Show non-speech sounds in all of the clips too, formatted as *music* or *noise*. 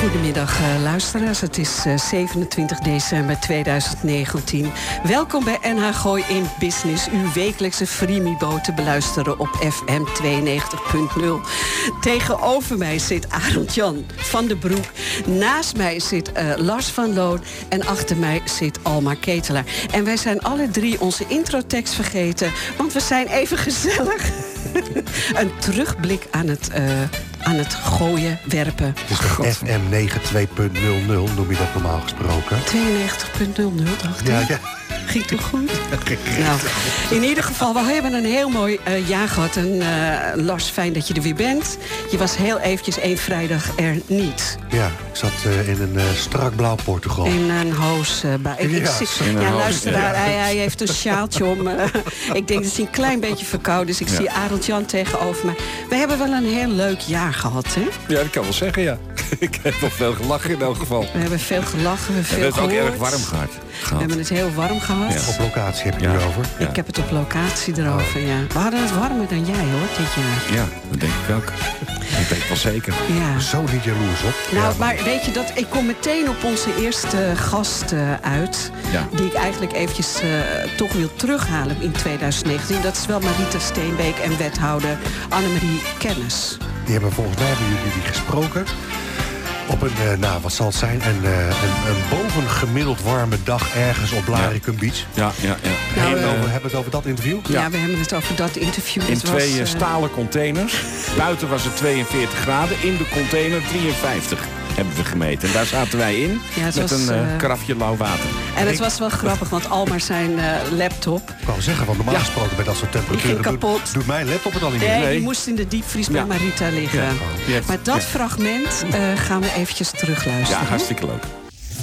Goedemiddag uh, luisteraars, het is uh, 27 december 2019. Welkom bij NH Gooi in Business, uw wekelijkse freemibo te beluisteren op FM 92.0. Tegenover mij zit Arend Jan van den Broek. Naast mij zit uh, Lars van Loon en achter mij zit Alma Ketelaar. En wij zijn alle drie onze introtekst vergeten, want we zijn even gezellig. *laughs* Een terugblik aan het aan het gooien, werpen. Het is toch FM 92.00 noem je dat normaal gesproken? 92.00 dacht ik. Ja, ja. Ging toch goed? *laughs* nou, in ieder geval, we hebben een heel mooi uh, jaar gehad. En uh, Lars, fijn dat je er weer bent. Je was heel eventjes één vrijdag er niet. Ja, ik zat uh, in een strak blauw Portugal. In een hoos. bij. Ik, Ja, ik, luister, ja. daar, hij, hij heeft een sjaaltje om. *laughs* ik denk dat hij een klein beetje verkouden is. Ik Ja. zie Arend Jan tegenover mij. We hebben wel een heel leuk jaar gehad, hè? Ja, dat kan wel zeggen, ja. *laughs* Ik heb wel veel gelachen in elk geval. We hebben veel gelachen, we veel het is ook gehoord. erg warm gehad. We hebben het heel warm gehad. Ja. Op locatie heb je Ja. nu over. Ja. Ik heb het op locatie erover, ja. We hadden het warmer dan jij, hoor, dit jaar. Ja, dat denk ik ook. Ik wel zeker. Ja. Zo niet jaloers op. Nou, Ja, maar weet je dat ik kom meteen op onze eerste gast eh, uit. Ja. Die ik eigenlijk eventjes eh, toch wil terughalen in 2019. Dat is wel Marita Steenbeek en wethouder Annemarie Kennis. Die hebben volgens mij hebben jullie die gesproken. Op een, eh, nou wat zal het zijn, een, eh, een, een bovengemiddeld warme dag ergens op Blaricum Beach. Ja, ja, ja. Nou, En In, eh, over, hebben we het over dat interview? Ja, Ja. we hebben het over dat interview. in was, twee stalen containers. Buiten was het 42 graden. In de container 53 hebben we gemeten. En daar zaten wij in. Ja, met was, een eh, eh, karafje lauw water. En het was wel grappig, want Almar zijn eh, laptop... Ik wou zeggen, want normaal Ja. gesproken bij dat soort temperaturen Die ging doet, kapot. doet mijn laptop het al niet meer. Nee, Nee. die moest in de diepvries bij Ja. Marita liggen. Ja. Heeft- Maar dat ja. fragment eh, gaan we eventjes Ja, terugluisteren. hartstikke leuk.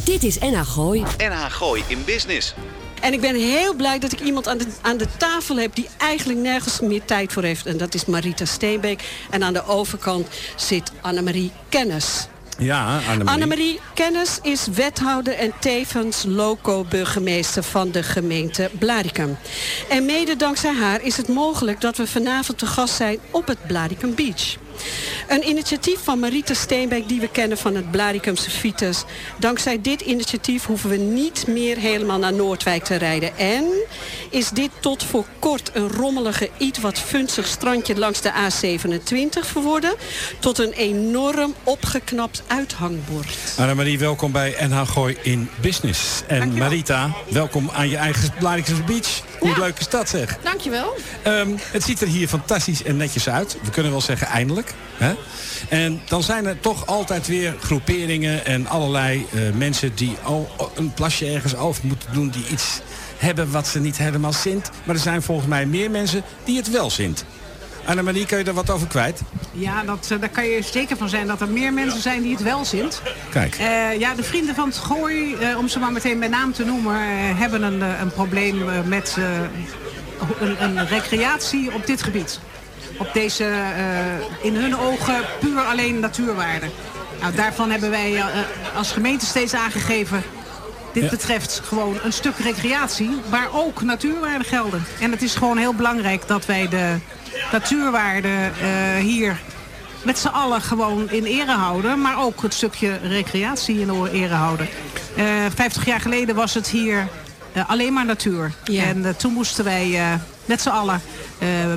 Dit is NH Gooi. NH Gooi in Business. En ik ben heel blij dat ik iemand aan de, aan de tafel heb... die eigenlijk nergens meer tijd voor heeft. En dat is Marita Steenbeek. En aan de overkant zit Annemarie Kennis. Ja, Annemarie. Annemarie Kennis is wethouder en tevens loco-burgemeester van de gemeente Blaricum. En mede dankzij haar is het mogelijk dat we vanavond te gast zijn op het Blaricum Beach. Een initiatief van Marita Steenbeek die we kennen van het Blaricumse Vitus. Dankzij dit initiatief hoeven we niet meer helemaal naar Noordwijk te rijden. En is dit tot voor kort een rommelige, iets wat funzig strandje langs de A27 verworden... tot een enorm opgeknapt uithangbord. Annemarie, welkom bij NH Gooi in Business. En Marita, welkom aan je eigen Blaricumse Beach. Hoe Ja. leuk is dat zeg? Dankjewel. Ehm, het ziet er hier fantastisch en netjes uit. We kunnen wel zeggen eindelijk. Hè? En dan zijn er toch altijd weer groeperingen en allerlei eh, mensen die al een plasje ergens over moeten doen. Die iets hebben wat ze niet helemaal zint. Maar er zijn volgens mij meer mensen die het wel zint. Annemarie, kun je daar wat over kwijt? Ja, dat, eh, daar kan je zeker van zijn dat er meer mensen zijn die het wel zint. Kijk. Eh, ja, de vrienden van het Gooi, eh, om ze maar meteen bij naam te noemen, hebben een, een probleem met een, een recreatie op dit gebied. Op deze, in hun ogen, puur alleen natuurwaarde. Nou, daarvan hebben wij als gemeente steeds aangegeven... Dit Ja. betreft gewoon een stuk recreatie, waar ook natuurwaarden gelden. En het is gewoon heel belangrijk dat wij de natuurwaarden eh, hier met z'n allen gewoon in ere houden. Maar ook het stukje recreatie in ere houden. Eh 50 jaar geleden was het hier eh, alleen maar natuur. Ja. En toen moesten wij eh, met z'n allen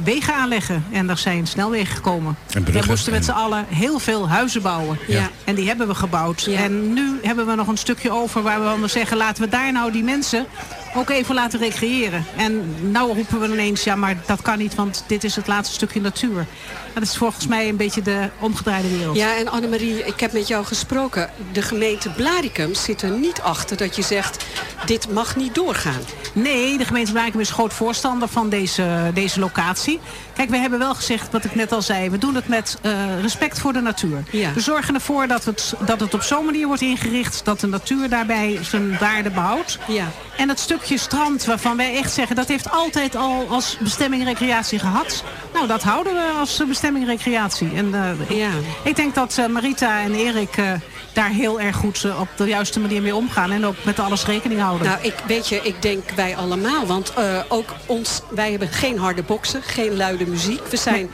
wegen aanleggen. En er zijn snelwegen gekomen. En bruggen we moesten met en- z'n allen heel veel huizen bouwen. Ja. En die hebben we gebouwd. Ja. En nu hebben we nog een stukje over waar we dan zeggen... laten we daar nou die mensen ook even laten recreëren. En nou roepen we ineens, ja, maar dat kan niet, want dit is het laatste stukje natuur. Dat is volgens mij een beetje de omgedraaide wereld. Ja, en Annemarie, ik heb met jou gesproken. De gemeente Blaricum zit er niet achter dat je zegt... dit mag niet doorgaan. Nee, de gemeente Blaricum is groot voorstander van deze, deze locatie. Kijk, we hebben wel gezegd, wat ik net al zei... we doen het met uh, respect voor de natuur. Ja. We zorgen ervoor dat het, dat het op zo'n manier wordt ingericht... dat de natuur daarbij zijn waarde behoudt. Ja. En het stukje strand waarvan wij echt zeggen... dat heeft altijd al als bestemming recreatie gehad. Nou, dat houden we als bestemming recreatie. En uh, Ja. ik, denk dat uh, Marita en Erik uh, daar heel erg goed uh, op de juiste manier mee omgaan. En ook met alles rekening houden. Nou, ik, weet je, ik denk wij allemaal. Want ook ons, wij hebben geen harde boksen, geen luide muziek. We zijn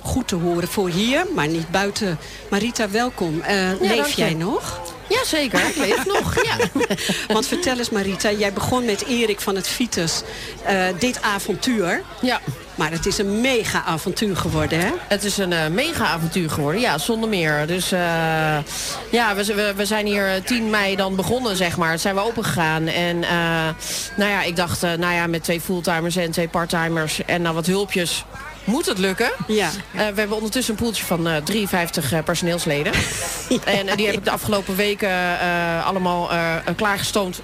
goed te horen voor hier, maar niet buiten. Marita, welkom. Uh, ja, leef jij nog? Ja, zeker. Ik leef *laughs* nog, ja. Want vertel eens Marita, jij begon met Erik van het Vitus uh, dit avontuur. Ja. Maar het is een mega avontuur geworden, hè? Het is een uh, mega avontuur geworden, ja, zonder meer. Dus uh, ja, we, we, we, zijn hier 10 mei dan begonnen, zeg maar. Het zijn we open gegaan. En nou ja, ik dacht, nou ja, met twee fulltimers en twee parttimers en dan wat hulpjes moet het lukken. Ja. Uh, we hebben ondertussen een poeltje van uh, 53 uh, personeelsleden. *laughs* ja, en die heb ik de afgelopen weken allemaal klaargestoomd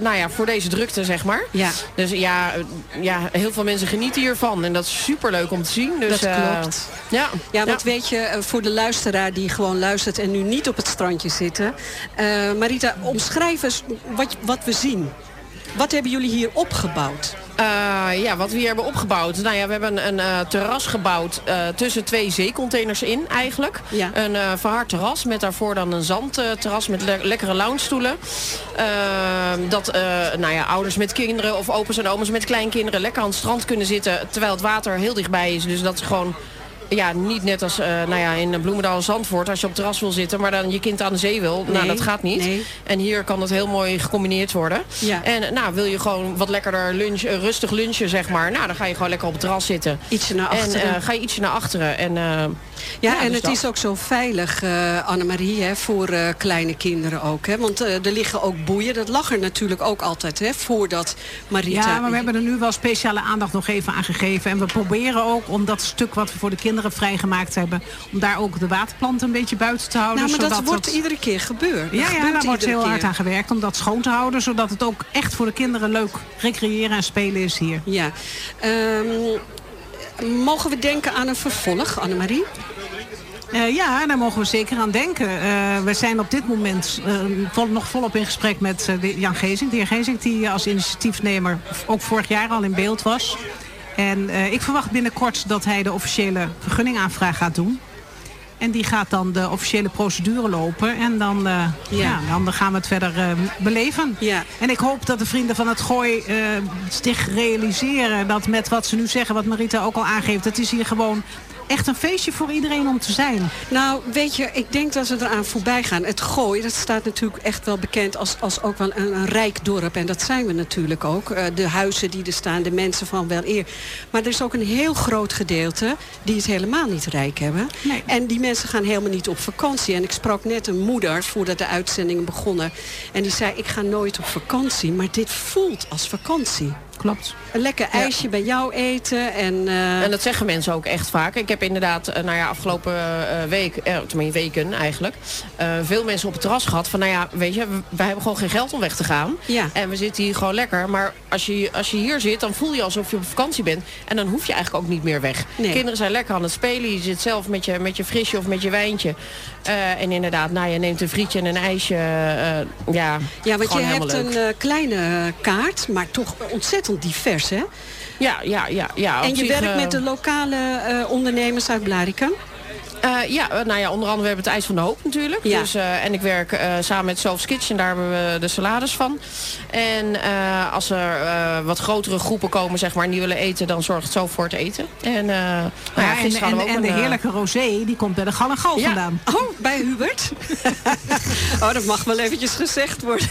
nou ja, voor deze drukte, zeg maar. Ja. Dus ja, ja, heel veel mensen genieten hiervan. En dat is superleuk om te zien. Dus, dat klopt. ja. ja, want weet je, voor de luisteraar die gewoon luistert en nu niet op het strandje zitten. Marita, omschrijf eens wat, wat we zien. Wat hebben jullie hier opgebouwd? Uh, ja, wat we hier hebben opgebouwd. Nou ja, we hebben een, uh, terras gebouwd uh, tussen twee zeecontainers in eigenlijk. Ja. Een verhard terras met daarvoor dan een zandterras met le lekkere loungestoelen. Ehm, dat nou ja, ouders met kinderen of opa's en oma's met kleinkinderen lekker aan het strand kunnen zitten. Terwijl het water heel dichtbij is. Dus dat is gewoon ja, niet net als uh, nou ja, in Bloemendaal Zandvoort als je op het terras wil zitten, maar dan je kind aan de zee wil. Nee, nou, dat gaat niet. Nee. En hier kan het heel mooi gecombineerd worden. Ja. En nou, wil je gewoon wat lekkerder lunch, uh, rustig lunchen, zeg maar. Nou, dan ga je gewoon lekker op het terras zitten. Ietsje naar achteren. En uh, ga je ietsje naar achteren. En, ja, ja, en dus het dat. is ook zo veilig, uh, Annemarie, hè, voor uh, kleine kinderen ook. Hè? Want uh, er liggen ook boeien. Dat lag er natuurlijk ook altijd, hè, voordat Marita... Ja, maar we hebben er nu wel speciale aandacht nog even aan gegeven. En we proberen ook om dat stuk wat we voor de kinderen vrijgemaakt hebben... om daar ook de waterplanten een beetje buiten te houden. Nou, maar dat wordt dat... iedere keer gebeurd. Ja, ja daar wordt heel keer. hard aan gewerkt om dat schoon te houden... zodat het ook echt voor de kinderen leuk recreëren en spelen is hier. Ja. Um, mogen we denken aan een vervolg, Annemarie? Uh, ja, daar mogen we zeker aan denken. Uh, we zijn op dit moment uh, vol, nog volop in gesprek met Jan Gezing. De heer Gezing die als initiatiefnemer ook vorig jaar al in beeld was. En ik verwacht binnenkort dat hij de officiële vergunningaanvraag gaat doen. En die gaat dan de officiële procedure lopen. En dan, uh, ja. ja. dan gaan we het verder uh, beleven. Ja. En ik hoop dat de vrienden van het Gooi uh, zich realiseren... dat met wat ze nu zeggen, wat Marita ook al aangeeft... het is hier gewoon echt een feestje voor iedereen om te zijn. Nou, weet je, ik denk dat we eraan voorbij gaan. Het Gooi, dat staat natuurlijk echt wel bekend als, als ook wel een, een rijk dorp. En dat zijn we natuurlijk ook. Uh, de huizen die er staan, de mensen van wel eer. Maar er is ook een heel groot gedeelte die het helemaal niet rijk hebben. Nee. En die mensen gaan helemaal niet op vakantie. En ik sprak net een moeder voordat de uitzendingen begonnen. En die zei, ik ga nooit op vakantie. Maar dit voelt als vakantie. Klopt. Een lekker ijsje ja. bij jou eten. En, uh... en dat zeggen mensen ook echt vaak. Ik heb inderdaad, uh, nou ja, afgelopen uh, week, uh, tenminste weken eigenlijk, veel mensen op het terras gehad van, nou ja, weet je, wij hebben gewoon geen geld om weg te gaan. Ja. En we zitten hier gewoon lekker. Maar als je, als je hier zit, dan voel je alsof je op vakantie bent. En dan hoef je eigenlijk ook niet meer weg. Nee. Kinderen zijn lekker aan het spelen. Je zit zelf met je, met je frisje of met je wijntje. en inderdaad, nou, je neemt een frietje en een ijsje. ja, ja, want je hebt leuk. een kleine kaart, maar toch ontzettend divers, hè? Ja, ja, ja. ja en je werkt uh, met de lokale uh, ondernemers uit Blarikum? Uh, ja, nou ja, onder andere we hebben het IJs van de Hoop natuurlijk. Ja. Dus, uh, en ik werk uh, samen met Soul's Kitchen, daar hebben we de salades van. En als er wat grotere groepen komen, zeg maar, en die willen eten, dan zorgt zo voor het eten. En, nou ja, ja, en, en, ook en een, de heerlijke rosé, die komt bij de Gal Gal ja. vandaan. Oh, bij Hubert? *laughs* oh, dat mag wel eventjes gezegd worden.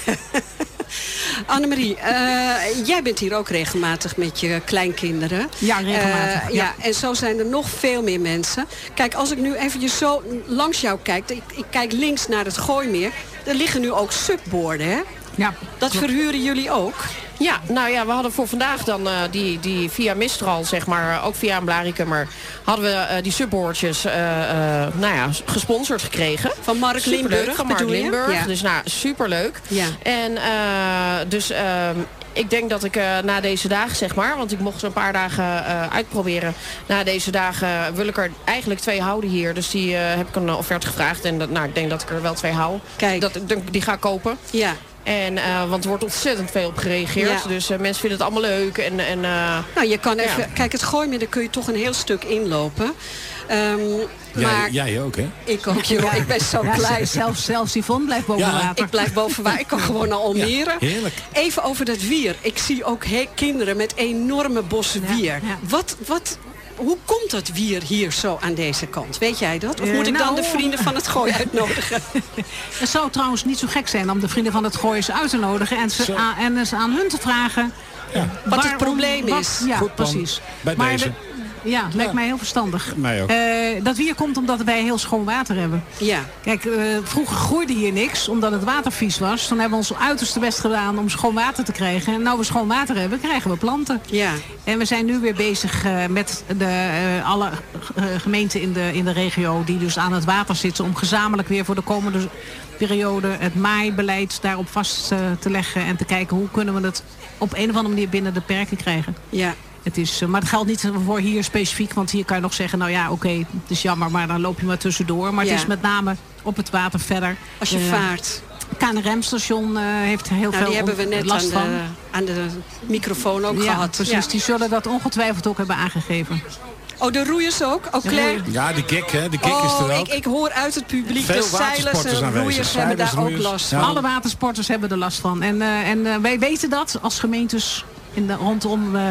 Annemarie, uh, jij bent hier ook regelmatig met je kleinkinderen. Ja, regelmatig. Uh, ja. ja. en zo zijn er nog veel meer mensen. Kijk, als ik nu eventjes zo langs jou kijk... ik, ik kijk links naar het Gooimeer... er liggen nu ook subborden, hè? Ja. Dat klopt. verhuren jullie ook? Ja, nou ja, we hadden voor vandaag dan uh, die, die via Mistral, zeg maar, ook via een Blaricummer, hadden we uh, die subboordjes uh, nou ja, gesponsord gekregen. Van Mark Superleuk, Limburg, Van Mark? Limburg. Ja. Dus nou, superleuk. Ja. En dus ehm, ik denk dat ik uh, na deze dagen, zeg maar, want ik mocht ze een paar dagen uh, uitproberen. Na deze dagen wil ik er eigenlijk twee houden hier. Dus die uh, heb ik een offerte gevraagd. En dat, nou, ik denk dat ik er wel twee hou. Kijk. Dat, die ga ik kopen. Ja. En, uh, want er wordt ontzettend veel op gereageerd. Ja. Dus uh, mensen vinden het allemaal leuk. En, en, uh, nou, je kan even... ja. Kijk, het gooimidden kun je toch een heel stuk inlopen. Um, maar jij, jij ook, hè? Ik ook, Jeroen. Ik ben zo Ja, blij. *laughs* Zelfs, zelfs Yvonne blijft boven Ja. water. Ik blijf boven waar. Ik kan gewoon naar Almere. Ja, heerlijk. Even over dat wier. Ik zie ook kinderen met enorme bossen Ja, wier. ja. Wat, wat, hoe komt dat wier hier zo aan deze kant? Weet jij dat? Of Eh, moet ik dan nou- de vrienden van het gooi *laughs* uitnodigen? *laughs* Het zou trouwens niet zo gek zijn om de vrienden van het gooien eens uit te nodigen. En, ze aan, en eens aan hun te vragen... Ja. Wat het probleem wat- is. Ja, Goed precies. Bij maar deze. Ja, lijkt mij heel verstandig. Mij ook. Eh, dat wier komt omdat wij heel schoon water hebben. Ja. Kijk, eh, vroeger groeide hier niks, omdat het water vies was. Toen hebben we ons uiterste best gedaan om schoon water te krijgen. En nu we schoon water hebben, krijgen we planten. Ja. En we zijn nu weer bezig eh, met de, eh, alle eh, gemeenten in de, in de regio... die dus aan het water zitten... om gezamenlijk weer voor de komende periode... het maaibeleid daarop vast eh, te leggen... en te kijken hoe kunnen we het op een of andere manier binnen de perken krijgen. Ja. Het is, eh, maar het geldt niet voor hier specifiek. Want hier kan je nog zeggen, nou ja, oké, het is jammer... maar dan loop je maar tussendoor. Maar Ja. het is met name op het water verder. Als je Eh, vaart. KNRM-station eh, heeft heel Nou, veel die hebben we net last aan van. de, aan de microfoon ook ja, gehad. precies. Ja. Die zullen dat ongetwijfeld ook hebben aangegeven. Oh, de roeiers ook? Oh, Claire? Ja, de gek, hè? De gek is Oh, er ik, ook. ik hoor uit het publiek, Veel de zeilers en aanwezig. roeiers hebben Zeilers, daar ook last Ja. van. Alle watersporters hebben er last van. En, eh, en wij weten dat als gemeentes in de, rondom eh,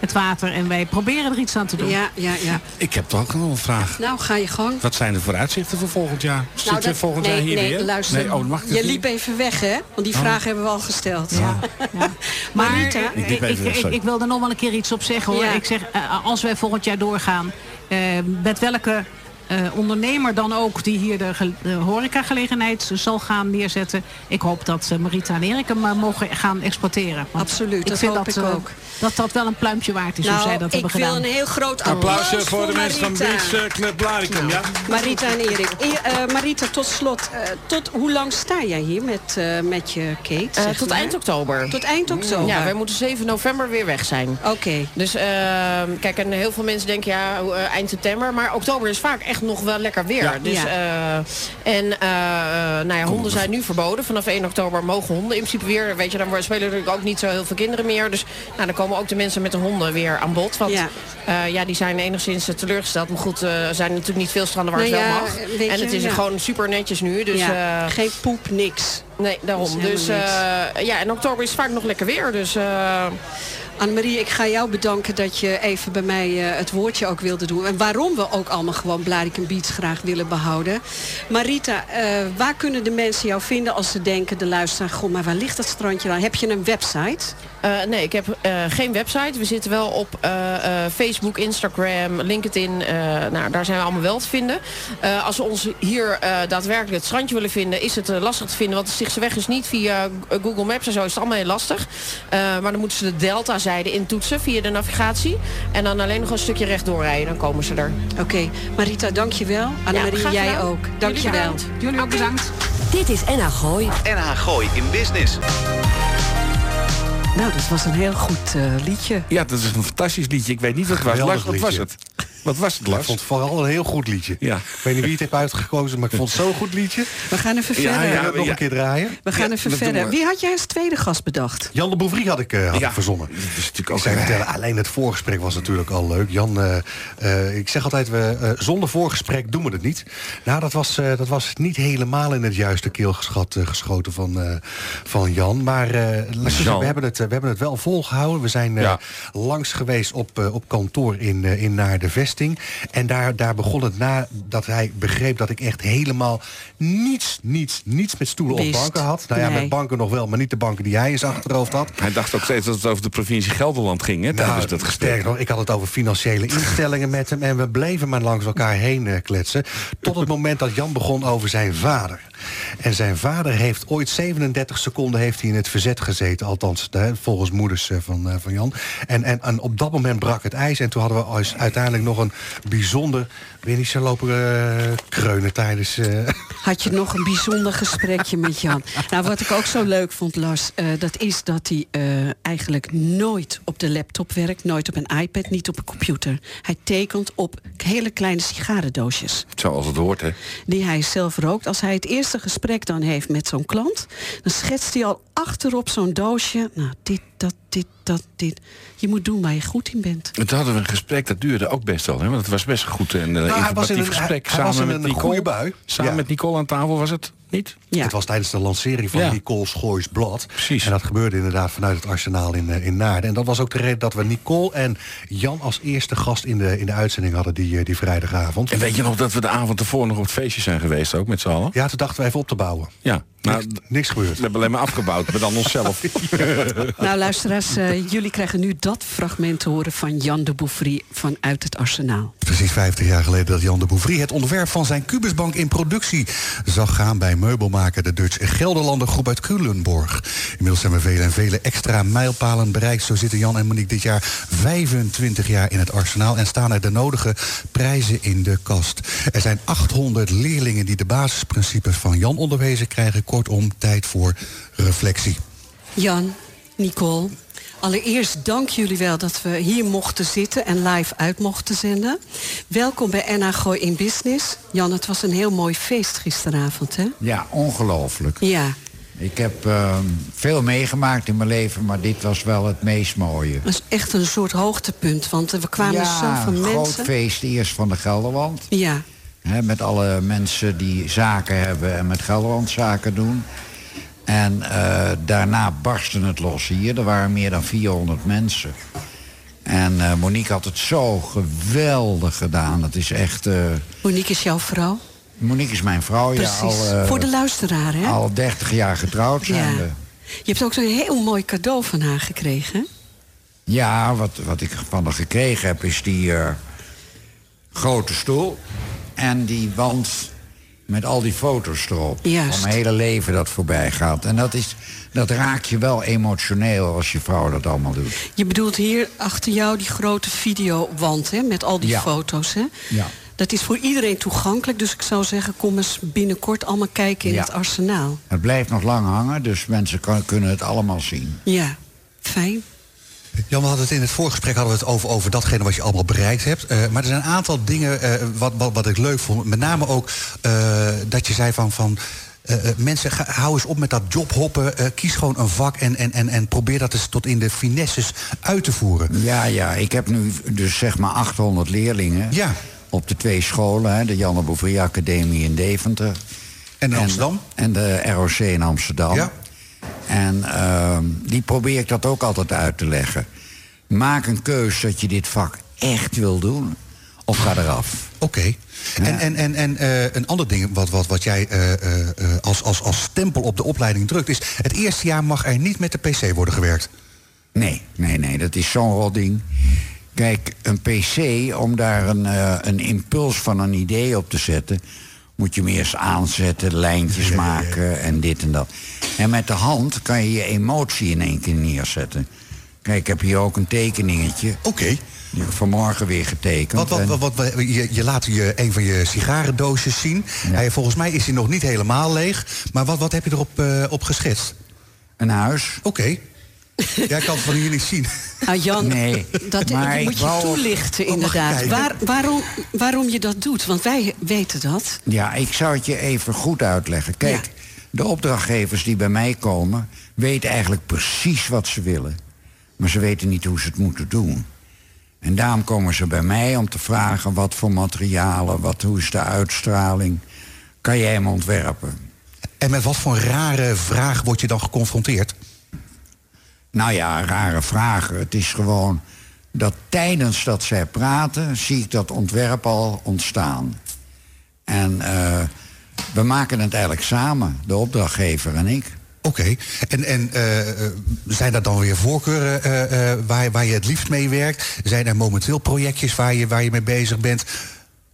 het water. En wij proberen er iets aan te doen. Ja, ja, ja. Ik heb toch ook nog een vraag. Nou, ga je gang. Wat zijn de vooruitzichten voor volgend jaar? Nou, we dat- volgend nee, jaar hier nee, weer? luister. Nee, oh, mag ik je liep niet? even weg, hè? Want die vraag hebben we al gesteld. Ja, ja. Maar Marita? eh, Ik ik, wil er nog wel een keer iets op zeggen hoor. Ja. Ik zeg, eh, als wij volgend jaar doorgaan, eh, met welke eh, ondernemer dan ook die hier de, de horecagelegenheid zal gaan neerzetten. Ik hoop dat eh, Marita en Erik hem eh, mogen gaan exporteren. Want Absoluut, dat vind hoop ik eh, ook. Dat dat wel een pluimpje waard is hoe zij Nou, dat ik hebben wil gedaan. een heel groot applaus voor de mensen van. Beach Club Blaricum, ja? Marita en Erik. E- Marita, tot slot. eh, tot hoe lang sta jij hier met, eh, met je Kate? Tot maar? eind oktober. Tot eind oktober? Ja, wij moeten 7 november weer weg zijn. Oké. Dus eh, kijk, en heel veel mensen denken ja, hoe, eind september. Maar oktober is vaak echt nog wel lekker weer. Ja. Dus, eh, en eh, nou ja, honden zijn nu verboden. Vanaf 1 oktober mogen honden in principe weer. Weet je, dan spelen natuurlijk ook niet zo heel veel kinderen meer. Dus nou, dan komen ook de mensen met de honden weer aan bod. Want Ja. ja, die zijn enigszins eh, teleurgesteld. Maar goed, eh, er zijn natuurlijk niet veel stranden waar Nou het wel ja, mag. En het is gewoon super netjes nu. Dus eh, Geen poep, niks. nee, daarom. Dus eh, ja, en oktober is vaak nog lekker weer. Dus eh, Annemarie, ik ga jou bedanken dat je even bij mij eh, het woordje ook wilde doen. En waarom we ook allemaal gewoon Blarikum Beach graag willen behouden. Marita, eh, waar kunnen de mensen jou vinden als ze denken, de luisteraar... Goh, maar waar ligt dat strandje dan? Heb je een website? Eh, nee, ik heb geen website. We zitten wel op Facebook, Instagram, LinkedIn. nou, daar zijn we allemaal wel te vinden. Als we ons hier daadwerkelijk het strandje willen vinden... is het lastig te vinden. Want de Stichtse weg is niet via Google Maps en zo. Is het allemaal heel lastig. Maar dan moeten ze de deltazijde intoetsen via de navigatie. En dan alleen nog een stukje rechtdoor rijden. Dan komen ze er. Oké, Marita, dankjewel. Annemarie, graag jij ook. Jullie Dankjewel. bedankt. Jullie ook bedankt. Dit is NH Gooi. NH Gooi in Business. Nou, dat was een heel goed eh, liedje. Ja, dat is een fantastisch liedje. Ik weet niet wat het was. Lars, wat was het? Wat was het, Ik Lars? vond het vooral een heel goed liedje. Ja. Ik weet niet wie het heeft uitgekozen, maar ik vond het zo'n goed liedje. We gaan even verder. We ja. nog een keer draaien? We gaan Ja, even verder. Wie had jij als tweede gast bedacht? Jan de Bouvrie had ik, eh, had Ja, ik verzonnen. Dat is natuurlijk Ik ook een- vertellen, alleen het voorgesprek was natuurlijk al leuk. Jan, eh, eh, ik zeg altijd, we, eh, zonder voorgesprek doen we het niet. Nou, dat was, eh, dat was niet helemaal in het juiste keelgeschat eh, geschoten van, eh, van Jan. Maar eh, ik we, hebben het, we hebben het wel volgehouden. We zijn eh, Ja. langs geweest op, eh, op kantoor in, eh, in Naar de Vest. En daar, daar begon het na dat hij begreep dat ik echt helemaal niets, niets, niets met stoelen Wist. of banken had. Nou ja, Nee. met banken nog wel, maar niet de banken die hij in zijn achterhoofd had. Hij dacht ook steeds dat het over de provincie Gelderland ging, hè, tijdens Nou, dat gesprek. sterker nog, ik had het over financiële instellingen met hem... en we bleven maar langs elkaar heen eh, kletsen. Tot het moment dat Jan begon over zijn vader. En zijn vader heeft ooit 37 seconden heeft hij in het verzet gezeten. Althans, hè, volgens moeders eh, van, eh, van Jan. En, en, en op dat moment brak het ijs. En toen hadden we als- uiteindelijk nog een bijzonder... Weer niet zo lopen eh, kreunen tijdens... eh, Had je nog een bijzonder gesprekje met Jan. Nou, wat ik ook zo leuk vond, Lars, eh, dat is dat hij eh, eigenlijk nooit op de laptop werkt, nooit op een iPad, niet op een computer. Hij tekent op hele kleine sigarendoosjes Zoals het hoort, hè. die hij zelf rookt. Als hij het eerste gesprek dan heeft met zo'n klant, dan schetst hij al achterop zo'n doosje. Nou, dit, dat, dit, dat, dit. Je moet doen waar je goed in bent. En toen hadden we een gesprek, dat duurde ook best wel. Hè? Want het was best goed en uh, Nou, hij was in een- gesprek. hij- hij was samen in met een Nicole. goede bui. Samen Ja. met Nicole aan tafel was het niet? Ja. Het was tijdens de lancering van Ja. Nicole Schoois Blad. Precies. En dat gebeurde inderdaad vanuit het arsenaal in, eh, in Naarden. En dat was ook de reden dat we Nicole en Jan als eerste gast in de, in de uitzending hadden die, eh, die vrijdagavond. En weet je nog dat we de avond ervoor nog op het feestje zijn geweest, ook met z'n allen? Ja, toen dachten we even op te bouwen. Ja. Nou, Niks, niks gebeurd. we hebben alleen maar afgebouwd, maar dan *laughs* onszelf. Nou, luisteraars, eh, jullie krijgen nu dat fragment te horen van Jan de Bouffry vanuit het arsenaal. Precies 50 jaar geleden dat Jan de Bouvry het ontwerp van zijn kubusbank in productie zag gaan bij meubelmaker de Dutch Gelderlander groep uit Culemborg. Inmiddels hebben we vele en vele extra mijlpalen bereikt. Zo zitten Jan en Monique dit jaar 25 jaar in het arsenaal en staan er de nodige prijzen in de kast. Er zijn 800 leerlingen die de basisprincipes van Jan onderwezen krijgen. Kortom, tijd voor reflectie. Jan, Nicole, allereerst dank jullie wel dat we hier mochten zitten en live uit mochten zenden. Welkom bij NA Gooi in Business. Jan, het was een heel mooi feest gisteravond, hè? Ja, ongelooflijk. Ja, Ik heb eh, veel meegemaakt in mijn leven, maar dit was wel het meest mooie. dat is echt een soort hoogtepunt, want er kwamen ja, zoveel een groot mensen. feest eerst van de Gelderland. Ja, Hè, met alle mensen die zaken hebben en met Gelderland zaken doen. En eh, daarna barstte het los hier. Er waren meer dan 400 mensen. En eh, Monique had het zo geweldig gedaan. Het is echt... eh, Monique is jouw vrouw. Monique is mijn vrouw. Precies, Ja, al, voor de luisteraar, hè? al 30 jaar getrouwd zijn ja. Je hebt ook zo'n heel mooi cadeau van haar gekregen? Ja, wat, wat ik van haar gekregen heb is die grote stoel. En die wand met al die foto's erop. Juist. Van mijn hele leven dat voorbij gaat. En dat, is, dat raakt je wel emotioneel als je vrouw dat allemaal doet. Je bedoelt hier achter jou die grote videowand, hè? Met al die Ja. foto's, hè? Ja. Dat is voor iedereen toegankelijk, dus ik zou zeggen... kom eens binnenkort allemaal kijken in Ja. het arsenaal. Het blijft nog lang hangen, dus mensen kan- kunnen het allemaal zien. Ja, fijn. Jan, we hadden het in het voorgesprek hadden we het over, over datgene wat je allemaal bereikt hebt. Eh, maar er zijn een aantal dingen eh, wat, wat, wat ik leuk vond. Met name ook eh, dat je zei van. van mensen, ga, hou eens op met dat jobhoppen. kies gewoon een vak en, en, en, en probeer dat eens tot in de finesses uit te voeren. Ja, ja, ik heb nu dus zeg maar 800 leerlingen. Ja. Op de twee scholen, hè, de Janne Bouvrie Academie in Deventer. En in Amsterdam? En de ROC in Amsterdam. Ja. En ehm, die probeer ik dat ook altijd uit te leggen. Maak een keus dat je dit vak echt wil doen. Of ga eraf. Oké. En, en, en, en eh, een ander ding wat, wat, wat jij eh, eh, als, als, als stempel op de opleiding drukt... is het eerste jaar mag er niet met de pc worden gewerkt. Nee, nee, nee, dat is zo'n rot ding. Kijk, een PC, om daar een, een impuls van een idee op te zetten... moet je hem eerst aanzetten, lijntjes maken en dit en dat. En met de hand kan je je emotie in één keer neerzetten. Kijk, ik heb hier ook een tekeningetje. Oké. Die heb ik vanmorgen weer getekend. Wat, wat, wat, wat, je, je laat je een van je sigarendoosjes zien. Hij, volgens mij is hij nog niet helemaal leeg. Maar wat, wat heb je erop eh, op geschetst? Een huis. Oké. Jij kan het van hier niet zien. Ah, Jan, Nee, dat maar moet je wou- toelichten Oh, inderdaad. Waar, waarom, waarom je dat doet, want wij weten dat. Ja, ik zou het je even goed uitleggen. Kijk, de opdrachtgevers die bij mij komen... weten eigenlijk precies wat ze willen. Maar ze weten niet hoe ze het moeten doen. En daarom komen ze bij mij om te vragen... wat voor materialen, wat, hoe is de uitstraling... kan jij hem ontwerpen? En met wat voor rare vraag word je dan geconfronteerd? Nou ja, rare vragen. Het is gewoon dat tijdens dat zij praten, zie ik dat ontwerp al ontstaan. En eh, we maken het eigenlijk samen, de opdrachtgever en ik. Oké, en, en eh, eh, zijn dat dan weer voorkeuren waar, waar je het liefst mee werkt? Zijn er momenteel projectjes waar je, waar je mee bezig bent?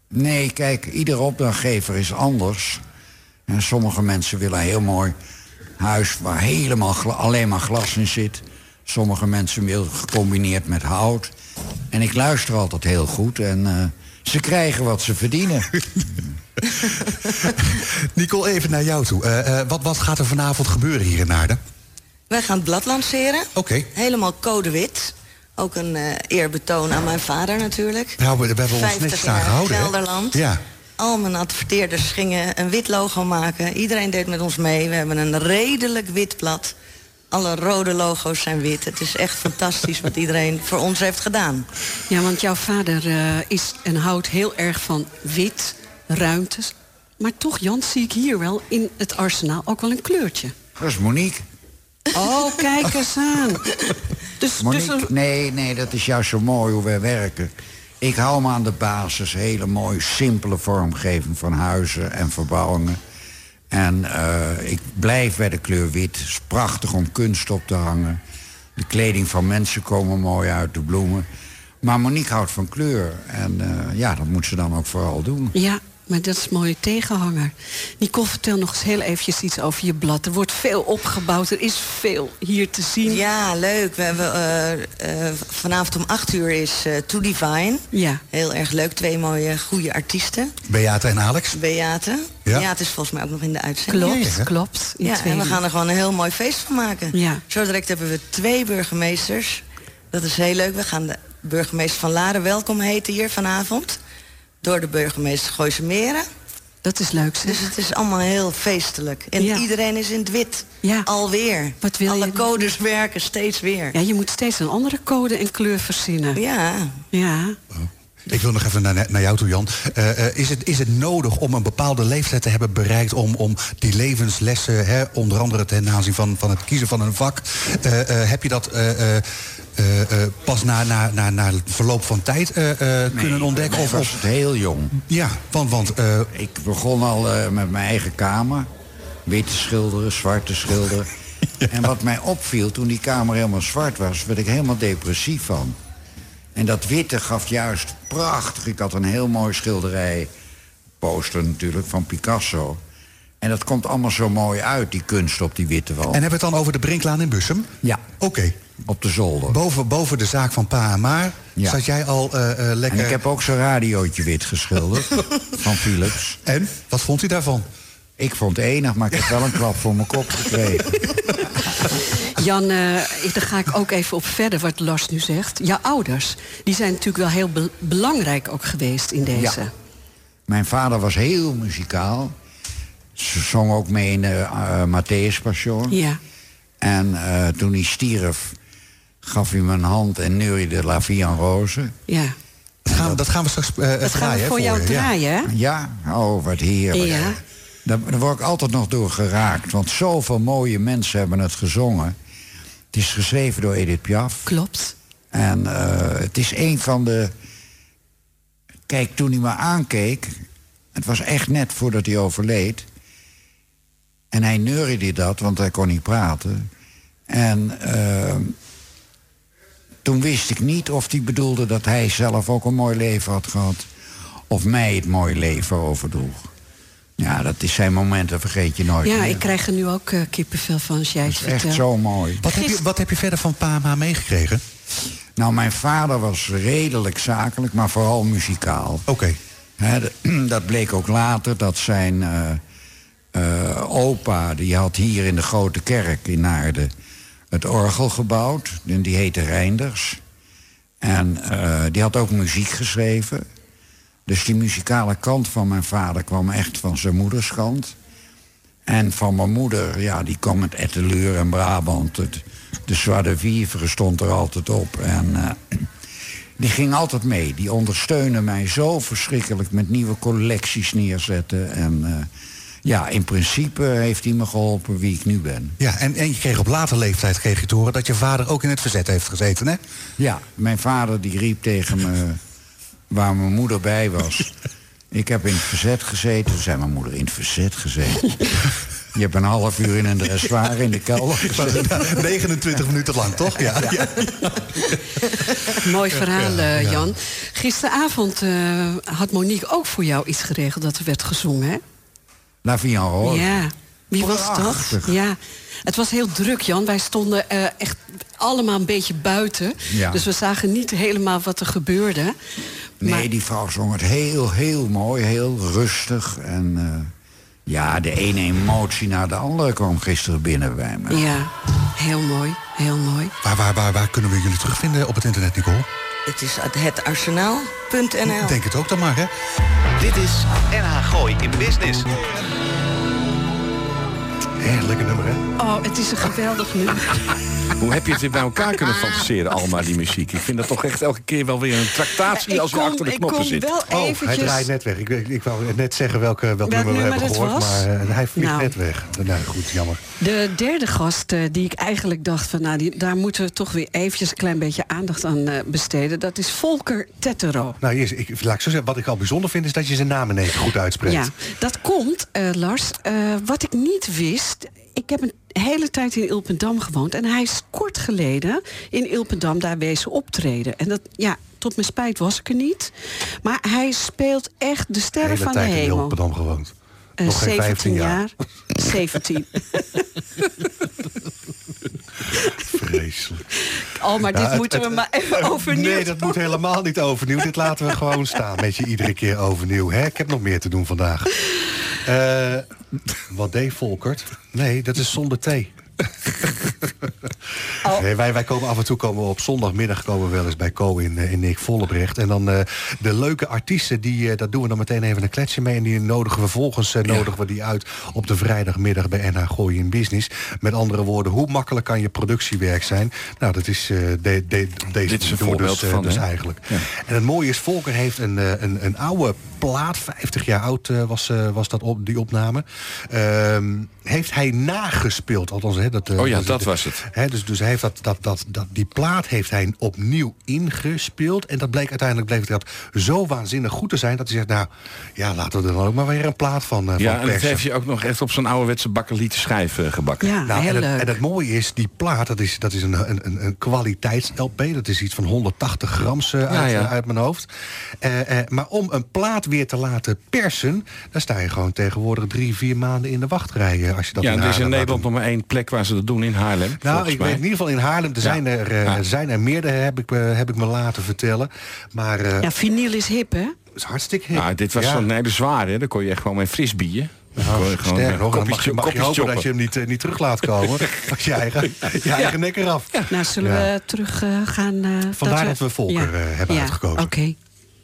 Nee, kijk, iedere opdrachtgever is anders. En sommige mensen willen een heel mooi huis waar helemaal alleen maar glas in zit. Sommige mensen willen gecombineerd met hout. En ik luister altijd heel goed en eh, ze krijgen wat ze verdienen. *laughs* Nicole, even naar jou toe. Eh, eh, wat, wat gaat er vanavond gebeuren hier in Naarden? Wij gaan het blad lanceren. Oké. Helemaal code wit. Ook een eh, eerbetoon aan mijn vader natuurlijk. Nou, we, we hebben ons 50 netjes aan jaar gehouden. hè? Gelderland. Ja. Al mijn adverteerders gingen een wit logo maken. Iedereen deed met ons mee. We hebben een redelijk wit blad. Alle rode logo's zijn wit. Het is echt fantastisch wat iedereen voor ons heeft gedaan. Ja, want jouw vader eh, is en houdt heel erg van wit, ruimtes. Maar toch, Jan, zie ik hier wel in het arsenaal ook wel een kleurtje. Dat is Monique. Oh, kijk eens aan. Dus, Monique, dus nee, nee, dat is juist zo mooi hoe wij werken. Ik hou me aan de basis, hele mooie, simpele vormgeving van huizen en verbouwingen. En eh, ik blijf bij de kleur wit. Het is prachtig om kunst op te hangen. De kleding van mensen komen mooi uit, de bloemen. Maar Monique houdt van kleur. En eh, ja, dat moet ze dan ook vooral doen. Ja, maar dat is een mooie tegenhanger. Nicole, vertel nog eens heel eventjes iets over je blad. Er wordt veel opgebouwd, er is veel hier te zien. Ja, leuk. We hebben, eh, eh, vanavond om 8 uur is eh To Divine. Ja. Heel erg leuk. Twee mooie, goede artiesten. Beate en Alex. Beate. Ja. Beate is volgens mij ook nog in de uitzending. Klopt, Ja, ja. klopt. Ja, en we gaan er gewoon een heel mooi feest van maken. Ja. Zo direct hebben we twee burgemeesters. Dat is heel leuk. We gaan de burgemeester van Laren welkom heten hier vanavond. Door de burgemeester Gooise Meren. Dat is leuk, zeg. Dus het is allemaal heel feestelijk. En Ja. iedereen is in het wit. Ja. Alweer. Wat wil Alle je? codes werken steeds weer. Ja, je moet steeds een andere code en kleur verzinnen. Ja. Ja. Ik wil nog even naar, naar jou toe, Jan. Eh, eh, is, het, is het nodig om een bepaalde leeftijd te hebben bereikt... om, om die levenslessen, hè, onder andere ten aanzien van, van het kiezen van een vak... eh, eh, heb je dat eh, eh, pas na, na, na, na het verloop van tijd eh, kunnen ontdekken? Of was het heel jong. ja, want, want Ik begon al met mijn eigen kamer. Witte schilderen, zwarte schilderen. *laughs* En wat mij opviel, toen die kamer helemaal zwart was... werd ik helemaal depressief van. En dat witte gaf juist prachtig. Ik had een heel mooi schilderij. Poster natuurlijk, van Picasso. En dat komt allemaal zo mooi uit, die kunst op die witte wal. en hebben we het dan over de Brinklaan in Bussum? Ja, Oké. Op de zolder. Boven, boven de zaak van Pa en Maar Ja. zat jij al eh, eh, En lekker... ik heb ook zo'n radiootje wit geschilderd. *laughs* van Philips. En? Wat vond u daarvan? Ik vond het enig, maar ik heb wel een klap voor mijn kop gekregen. *laughs* Jan, eh, daar ga ik ook even op verder wat Lars nu zegt. Jouw ouders, die zijn natuurlijk wel heel be- belangrijk ook geweest in deze. Ja. Mijn vader was heel muzikaal. Ze zong ook mee in de uh, Matthäus Passion. Ja. En eh, toen hij stierf, gaf hij me een hand en neuriede La Vie en Rose. ja. Dat gaan, we- dat gaan we straks eh Dat gaan draaien, we hè, voor jou je, draaien, hè? Ja, oh, wat heerlijk. Ja. Daar, daar word ik altijd nog door geraakt. Want zoveel mooie mensen hebben het gezongen. Het is geschreven door Edith Piaf. Klopt. En eh, het is een van de... Kijk, toen hij me aankeek... Het was echt net voordat hij overleed. En hij neuriede dat, want hij kon niet praten. En eh, toen wist ik niet of hij bedoelde dat hij zelf ook een mooi leven had gehad. Of mij het mooie leven overdroeg. Ja, dat is zijn momenten, vergeet je nooit Ja, meer. ik krijg er nu ook eh, kippenvel van als jij Dat het is echt zo mooi. Wat heb, je, wat heb je verder van Pa en Ma meegekregen? Nou, mijn vader was redelijk zakelijk, maar vooral muzikaal. Oké. *clears throat* Dat bleek ook later, dat zijn eh, eh, opa... die had hier in de Grote Kerk in Naarden het orgel gebouwd. En die heette Reinders. En eh, die had ook muziek geschreven. Dus die muzikale kant van mijn vader kwam echt van zijn moederskant. En van mijn moeder, ja, die kwam met Etteleur en Brabant. Het, de de Vivre stond er altijd op. En eh, die ging altijd mee. Die ondersteunde mij zo verschrikkelijk met nieuwe collecties neerzetten. En eh, Ja, in principe heeft hij me geholpen wie ik nu ben. Ja, en, en je kreeg op later leeftijd kreeg je te horen dat je vader ook in het verzet heeft gezeten, hè? Ja, mijn vader die riep tegen me waar mijn moeder bij was. *laughs* ik heb in het verzet gezeten. Toen zei mijn moeder, in het verzet gezeten. Je hebt een half uur in een dressoir in de kelder *laughs* gezeten. 29 minuten lang, toch? Ja. ja. Mooi verhaal, eh, Jan. Gisteravond eh, had Monique ook voor jou iets geregeld dat er werd gezongen, hè? En Rose. Ja. Wie was dat? Prachtig. Ja. Het was heel druk, Jan. Wij stonden eh, echt allemaal een beetje buiten. Ja. Dus we zagen niet helemaal wat er gebeurde. Nee, Maar- die vrouw zong het heel, heel mooi, heel rustig. En eh, ja, de ene emotie naar de andere kwam gisteren binnen bij me. Ja, heel mooi. Heel mooi. Waar, waar, waar, waar kunnen we jullie terugvinden op het internet, Nicole? Het is hetarsenaal.nl. Denk het ook dan maar, hè? Dit is NH Gooi in Business. Lekker nummer, hè? Oh, het is een geweldig nummer. Hoe heb je het weer bij elkaar kunnen fantaseren, allemaal die muziek? Ik vind dat toch echt elke keer wel weer een tractatie als je kom- achter de knoppen zit. wel Oh, hij draait net weg. Ik, ik, ik wou net zeggen welke, welk, nummer we hebben gehoord, was? maar eh, hij vliegt Nou. net weg. Nou, goed, jammer. De derde gast eh, die ik eigenlijk dacht van nou, die, daar moeten we toch weer eventjes een klein beetje aandacht aan eh, besteden. Dat is Volker Tettero. Nou, eerst, ik, laat ik zo zeggen, wat ik al bijzonder vind is dat je zijn naam in één keer goed uitspreekt. Ja, dat komt, eh, Lars. eh, wat ik niet wist. Ik heb een hele tijd in Ilpendam gewoond. En hij is kort geleden in Ilpendam daar wezen optreden. En dat, ja, tot mijn spijt was ik er niet. Maar hij speelt echt de sterren van de in hemel. Gewoond. Eh, Nog geen 15 jaar. 17. Vreselijk. Oh, maar dit Ja, het- moeten we het- maar even overnieuw Nee, dat moet helemaal niet overnieuw. Dit laten we gewoon staan met je iedere keer overnieuw. Hè? Ik heb nog meer te doen vandaag. Eh, wat deed Volkert? Nee, dat is zonder thee. *laughs* Oh. Nee, wij, wij komen af en toe komen we op zondagmiddag komen we wel eens bij Co in, eh, in Nick Vollebrecht. En dan eh, de leuke artiesten, die, eh, dat doen we dan meteen even een kletsje mee. En die nodigen we vervolgens eh, nodigen we die uit op de vrijdagmiddag bij NH Gooi in Business. Met andere woorden, hoe makkelijk kan je productiewerk zijn? Nou, dat is de, de, deze Dit is een we voorbeeld dus, van, dus eigenlijk. En het mooie is, Volker heeft een, een, een oude plaat, 50 jaar oud was, was dat op, die opname. Ehm, heeft hij nagespeeld. Althans, hè, dat, eh, Oh ja, dus- dat was het. Hè, dus, dus hij heeft dat, dat, dat, dat, die plaat heeft hij opnieuw ingespeeld. En dat bleek uiteindelijk bleef het dat zo waanzinnig goed te zijn... dat hij zegt, nou, ja, laten we er dan ook maar weer een plaat van, eh, Ja, van en dat heeft hij ook nog echt op zo'n ouderwetse bakkelieten schijf eh, gebakken. Ja, Nou, heel en, het, en het mooie is, die plaat, dat is, dat is een, een, een, een kwaliteits-LP. Dat is iets van 180 grams uit, ja. uit mijn hoofd. Eh, eh, maar om een plaat weer te laten persen... dan sta je gewoon tegenwoordig drie, vier maanden in de wachtrij. Als je dat Ja, er is in Nederland nog maar één plek waar ze dat doen in Haarlem. Nou, ik mij. weet in ieder geval in Haarlem. Er zijn, er, eh, Ja. zijn er meerdere, heb ik, me- heb ik me laten vertellen. Maar eh Ja, vinyl is hip, hè? is hartstikke hip. Nou, dit was Ja. zo'n hele zware, hè. daar kon je echt gewoon mee kon je Nou, gewoon sterker nog, dan mag je, mag je hopen choppen. dat je hem niet, eh, niet terug laat komen. *laughs* als je eigen, je eigen nek eraf. Nou, zullen Ja. we terug eh, gaan... eh, Vandaar dat we Volker, eh, hebben ja. uitgekozen. Oké.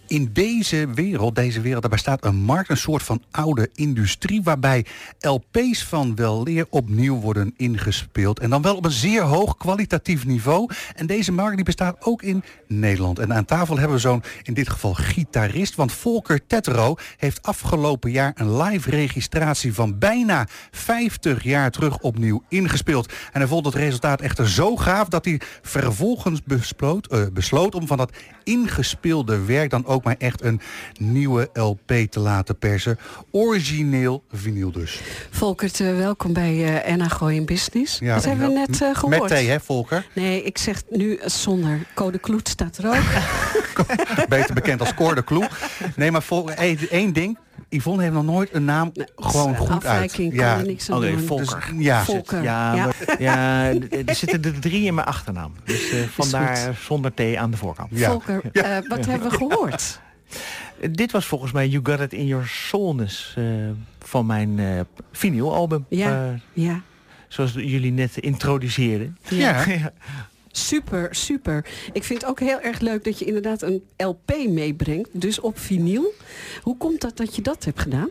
In deze wereld, deze wereld, daar bestaat een markt, een soort van oude industrie... waarbij LP's van weleer opnieuw worden ingespeeld. En dan wel op een zeer hoog kwalitatief niveau. En deze markt die bestaat ook in Nederland. En aan tafel hebben we zo'n, in dit geval, gitarist. Want Volker Tetro heeft afgelopen jaar een live registratie... van bijna 50 jaar terug opnieuw ingespeeld. En hij vond het resultaat echter zo gaaf... dat hij vervolgens besloot, eh, besloot om van dat ingespeelde werk... dan ook maar echt een nieuwe LP te laten persen. Origineel vinyl dus. Volkert, eh, welkom bij eh NH Gooi in Business. Ja, dat hebben we net eh, gehoord. Met thee, hè, Volker? Nee, ik zeg nu eh, zonder. Code Kloet staat er ook. *laughs* Beter bekend als Cor de Kloe. Nee, maar één ding. Yvonne heeft nog nooit een naam gewoon goed uit. Er niks aan Oké, doen. Volker. Dus, ja. Volker. Ja, Ja. ja, *laughs* er zitten er drie in mijn achternaam. Dus eh, vandaar zonder T aan de voorkant. Ja. Volker, eh, wat hebben we gehoord? Eh, *laughs* Dit was volgens mij You Got It In Your Soulness eh, van mijn eh vinylalbum. Ja, Eh, ja. zoals jullie net introduceerden. Ja. *laughs* Super, super. Ik vind het ook heel erg leuk dat je inderdaad een LP meebrengt. Dus op vinyl. Hoe komt dat dat je dat hebt gedaan?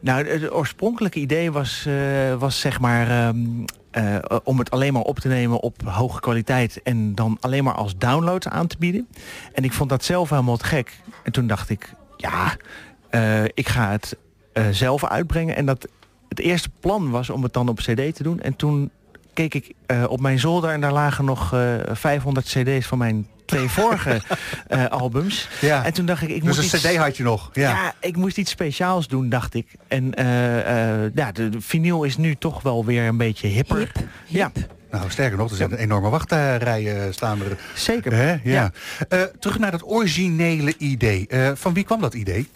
Nou, het oorspronkelijke idee was, eh, was zeg maar ehm, eh, om het alleen maar op te nemen op hoge kwaliteit en dan alleen maar als download aan te bieden. En ik vond dat zelf helemaal te gek. En toen dacht ik, ja, eh, ik ga het zelf uitbrengen. En dat het eerste plan was om het dan op cd te doen. En toen keek ik eh, op mijn zolder en daar lagen nog eh 500 cd's van mijn twee vorige *laughs* eh, albums. Ja. En toen dacht ik, ik Dus moet een iets, cd had je nog. Ja. ja. ik moest iets speciaals doen, dacht ik. En eh, eh, ja, de, de vinyl is nu toch wel weer een beetje hipper. Ja, Nou, sterker nog, er zijn een enorme wachtrijen staan er. zeker. Hè? Ja. Ja. Eh, terug naar dat originele idee. Eh, van wie kwam dat idee?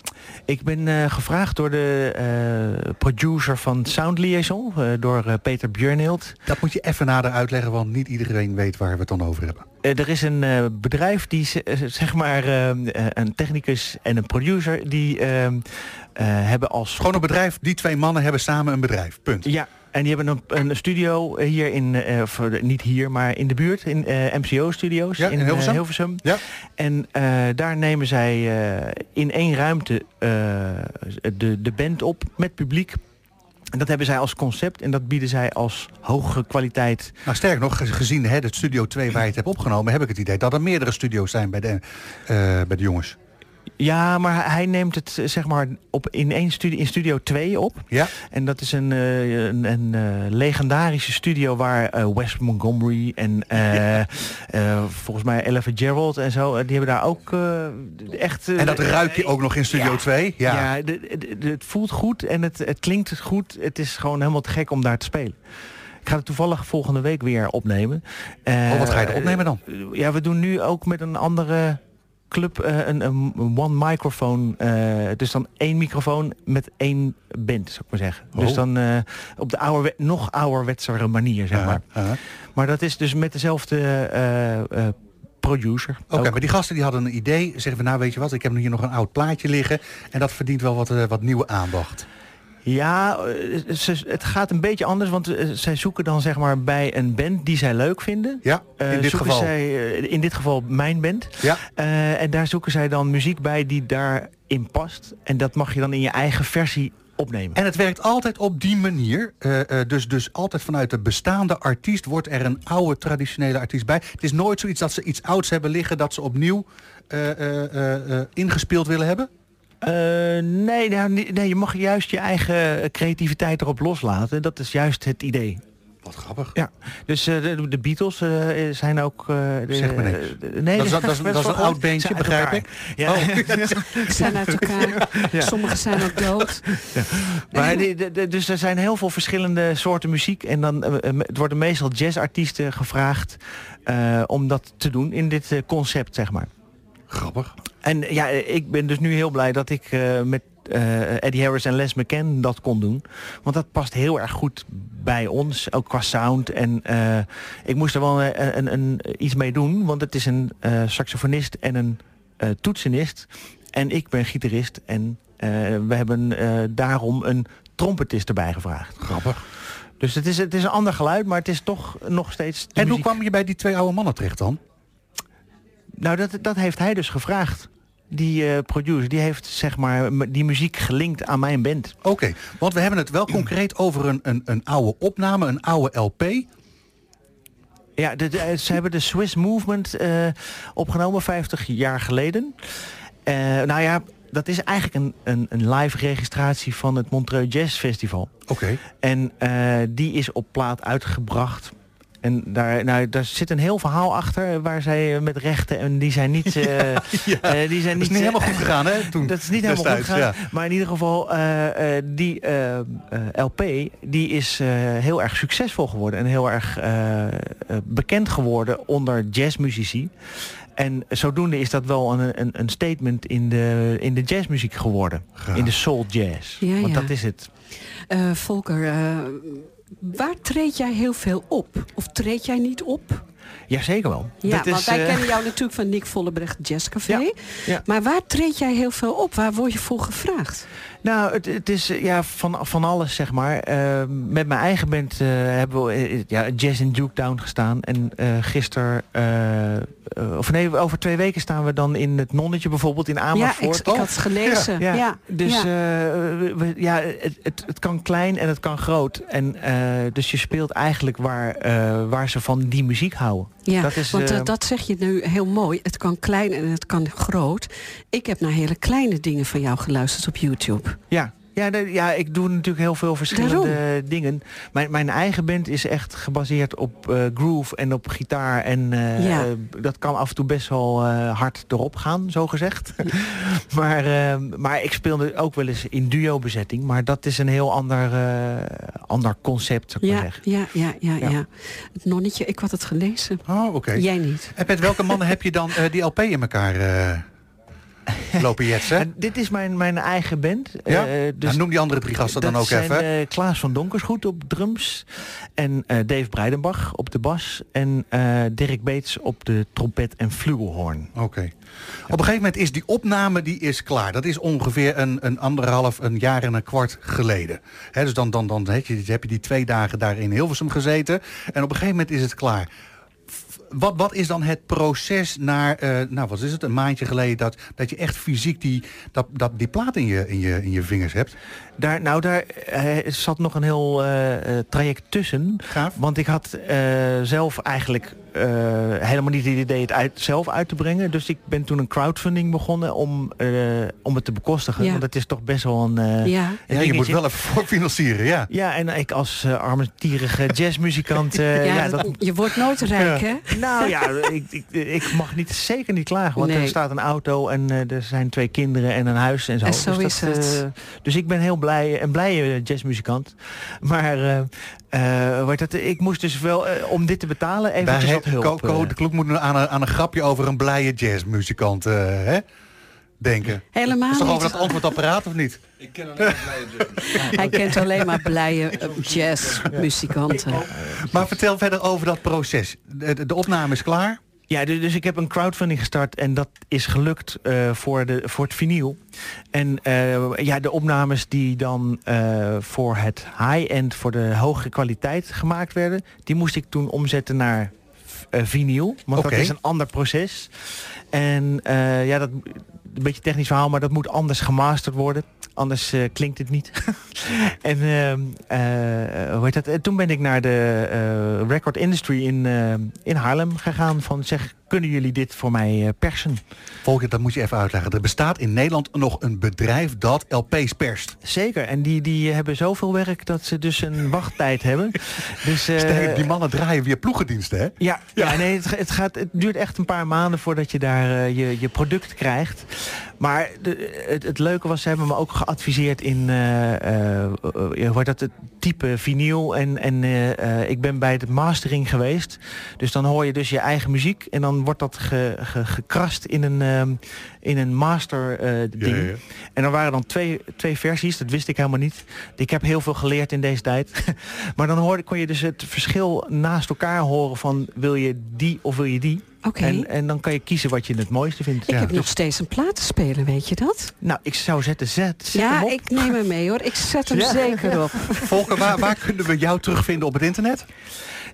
Ik ben eh, gevraagd door de eh, producer van Sound Liaison, eh, door eh, Peter Björnhild. Dat moet je even nader uitleggen, want niet iedereen weet waar we het dan over hebben. Eh, er is een eh, bedrijf die eh, zeg maar een technicus en een producer die hebben als Gewoon een bedrijf, die twee mannen hebben samen een bedrijf. Punt. ja en die hebben een, een studio hier in of, niet hier maar in de buurt in eh, MCO Studios Ja, in eh, Hilversum? Hilversum. Ja. En daar nemen zij in één ruimte de, de band op met publiek. En dat hebben zij als concept en dat bieden zij als hoge kwaliteit. Nou, sterker nog, ge- gezien hè, het Studio 2 waar je het hebt opgenomen... heb ik het idee dat er meerdere studio's zijn bij de, eh, bij de jongens. Ja, maar hij neemt het eh, zeg maar op in één studio in Studio 2 op. Ja? En dat is een, eh, een, een eh, legendarische studio waar eh, Wes Montgomery en volgens mij Ella Gerald en zo, die hebben daar ook echt. En dat ruik je ook nog in Studio ja. 2? Ja. Ja, de- de- de- het voelt goed en het, het klinkt goed. Het is gewoon helemaal te gek om daar te spelen. Ik ga het toevallig volgende week weer opnemen. Oh, wat ga je er opnemen dan? Ja, we doen nu ook met een andere club eh, een, een one microfoon. eh, dus dan één microfoon met één band, zou ik maar zeggen. Oh. Dus dan eh, op de ouderwe nog ouderwetsere manier, zeg maar. Ja, ja. Maar dat is dus met dezelfde producer. Oké, maar die gasten die hadden een idee. Zeggen we, nou weet je wat, ik heb hier nog een oud plaatje liggen. En dat verdient wel wat, wat nieuwe aandacht. Ja, eh, ze- het gaat een beetje anders, want eh, zij zoeken dan zeg maar bij een band die zij leuk vinden. Ja, Eh, in dit zoeken geval. Zij, eh, in dit geval mijn band. Ja. Eh, en daar zoeken zij dan muziek bij die daarin past. En dat mag je dan in je eigen versie opnemen. En het werkt altijd op die manier. Eh, eh, dus, dus altijd vanuit de bestaande artiest wordt er een oude traditionele artiest bij. Het is nooit zoiets dat ze iets ouds hebben liggen dat ze opnieuw eh, eh, eh, eh, ingespeeld willen hebben. Eh, nee, nou, nee, nee, je mag juist je eigen creativiteit erop loslaten. Dat is juist het idee. Wat grappig. Ja, dus eh, de, de Beatles eh, zijn ook... eh, Zeg me niks. nee, Dat is- *laughs* dat is- dat is een oud beentje, begrijp ik. Ja. *laughs* Oh. Ze zijn uit elkaar. Ja. Sommigen zijn ook dood. Maar die- de- de- dus er zijn heel veel verschillende soorten muziek. En dan het worden meestal jazzartiesten gevraagd eh, om dat te doen in dit eh, concept, zeg maar. Grappig. En ja, ik ben dus nu heel blij dat ik eh, met eh, Eddie Harris en Les McCann dat kon doen. Want dat past heel erg goed bij ons, ook qua sound. En eh, ik moest er wel eh, een, een, iets mee doen, want het is een saxofonist en een toetsenist. En ik ben gitarist en we hebben daarom een trompetist erbij gevraagd. Grappig. Dus het is, het is een ander geluid, maar het is toch nog steeds... En hoe kwam je bij die twee oude mannen terecht dan? Nou, dat, dat heeft hij dus gevraagd. Die eh, producer, die heeft zeg maar die muziek gelinkt aan mijn band. Oké, want we hebben het wel concreet over een, een, een oude opname, een oude LP. Ja, de, de- ze hebben de Swiss Movement eh, opgenomen 50 jaar geleden. Eh, nou ja, dat is eigenlijk een, een, een live registratie van het Montreux Jazz Festival. Oké. En eh, die is op plaat uitgebracht. En daar, nou, daar zit een heel verhaal achter waar zij met rechten en die zijn niet. *laughs* eh, eh, die zijn Dat is niet eh, helemaal goed gegaan, hè? Toen, *laughs* Dat is niet helemaal goed gegaan. ja. Maar in ieder geval, eh, eh, die LP die is eh, heel erg succesvol geworden. En heel erg eh, eh, bekend geworden onder jazzmuzici. En zodoende is dat wel een, een, een statement in de, in de jazzmuziek geworden. In de soul jazz. Ja, Want ja. dat is het. Eh, Volker, eh, waar treed jij heel veel op? Of treed jij niet op? Jazeker wel. Ja, Dat want is, wij eh, kennen jou natuurlijk van Nick Vollebrecht Jazzcafé. Ja, ja. Maar waar treed jij heel veel op? Waar word je voor gevraagd? Nou, het, het is eh, ja, van, van alles, zeg maar. Eh, met mijn eigen band eh, hebben we eh, ja, Jazz in Duketown gestaan. En eh gisteren, of nee, over twee weken staan we dan in het Nonnetje bijvoorbeeld in Ja, Amersfoort. ik, ik had het gelezen. *laughs* Ja, ja. Dus ja. we- ja, het, het, het kan klein en het kan groot. En dus je speelt eigenlijk waar, waar ze van die muziek houden. Ja, dat is, want eh, eh, dat zeg je nu heel mooi. Het kan klein en het kan groot. Ik heb naar hele kleine dingen van jou geluisterd op YouTube. Ja, Ja, ja, ik doe natuurlijk heel veel verschillende dingen. Mijn, mijn eigen band is echt gebaseerd op eh, groove en op gitaar. En eh, Ja. eh, dat kan af en toe best wel hard erop gaan, zo gezegd. *laughs* maar, eh, maar ik speelde ook wel eens in duo-bezetting. Maar dat is een heel ander, ander concept, zou ik maar Ja, zeggen. ja, ja, ja, Ja. Het nonnetje, ik had het gelezen. Oh, oké. Jij niet. En met welke mannen *laughs* heb je dan die LP in elkaar *laughs* lopen jetsen? En dit is mijn, mijn eigen band. Ja? Eh, Nou, noem die andere drie gasten dan ook zijn, even. eh, Klaas van Donkersgoed op drums. En eh, Dave Breidenbach op de bas. En Dirk Beets op de trompet en flugelhoorn. Oké. Op een gegeven moment is die opname die is klaar. Dat is ongeveer een, een anderhalf, een jaar en een kwart geleden. Dus dan, dan, dan heb, je, heb je die twee dagen daar in Hilversum gezeten. En op een gegeven moment is het klaar. Wat, wat is dan het proces naar, eh, nou wat is het, een maandje geleden... dat, dat je echt fysiek die, dat, dat, die plaat in je, in, je, in je vingers hebt? Daar, nou, daar eh, zat nog een heel eh, eh, traject tussen. Want ik had eh, zelf eigenlijk eh, helemaal niet het idee het uit, zelf uit te brengen. Dus ik ben toen een crowdfunding begonnen om, eh, om het te bekostigen. Ja. Want het is toch best wel een, eh, Ja. een Ja, je moet wel even voor financieren, ja. Ja, en ik als eh armetierige jazzmuzikant... eh, *laughs* ja, ja, dat- je wordt nooit rijk, hè? *laughs* Nou ja, ik, ik, ik mag niet, zeker niet klagen. Want Nee. er staat een auto en er zijn twee kinderen en een huis en zo. En zo dus, is dat, het. dus ik ben heel blij, een blije jazzmuzikant. Maar eh, eh, heet dat, ik moest dus wel, eh, om dit te betalen, eventjes Daar wat hulp. Ko- Ko eh. de Kloek moet aan een, aan een grapje over een blije jazzmuzikant eh, hè? denken. Helemaal is toch over dat antwoordapparaat of niet? Ik ken alleen maar blije Hij kent alleen maar blije eh, jazzmuzikanten. Maar vertel verder over dat proces. De- de opname is klaar. Ja, du- dus ik heb een crowdfunding gestart en dat is gelukt eh, voor, de, voor het vinyl. En eh, ja, de opnames die dan eh, voor het high-end, voor de hogere kwaliteit gemaakt werden, die moest ik toen omzetten naar vinyl. Want dat is een ander proces. En ja, dat een beetje technisch verhaal, maar dat moet anders gemasterd worden. Anders eh, klinkt het niet. *laughs* en ehm, eh, hoe heet dat? En toen ben ik naar de eh, record industry in, eh, in Haarlem gegaan. Van zeg, kunnen jullie dit voor mij eh, persen? Volker, dat moet je even uitleggen. Er bestaat in Nederland nog een bedrijf dat LP's perst. Zeker. En die, die hebben zoveel werk dat ze dus een *laughs* wachttijd hebben. Dus, eh, die mannen draaien weer ploegendiensten, hè? Ja, ja. nee, het, het, gaat, het duurt echt een paar maanden voordat je daar eh, je, je product krijgt. Maar het, het leuke was, ze hebben me ook geadviseerd in eh, eh, eh, hoe heet dat, het type vinyl. En, en eh, eh, ik ben bij de mastering geweest. Dus dan hoor je dus je eigen muziek. En dan wordt dat ge, ge- gekrast in een, ehm, in een master eh, ding. Ja, ja. En er waren dan twee, twee versies, dat wist ik helemaal niet. Ik heb heel veel geleerd in deze tijd. *laughs* maar dan hoorde, kon je dus het verschil naast elkaar horen van wil je die of wil je die. Oké. En, en dan kan je kiezen wat je het mooiste vindt. Ik heb nog steeds een plaat te spelen, weet je dat? Nou, ik zou zetten, zet, zet hem Ja, op. ik neem hem mee hoor. Ik zet hem *laughs* Ja. zeker op. Volker, waar, waar kunnen we jou terugvinden op het internet?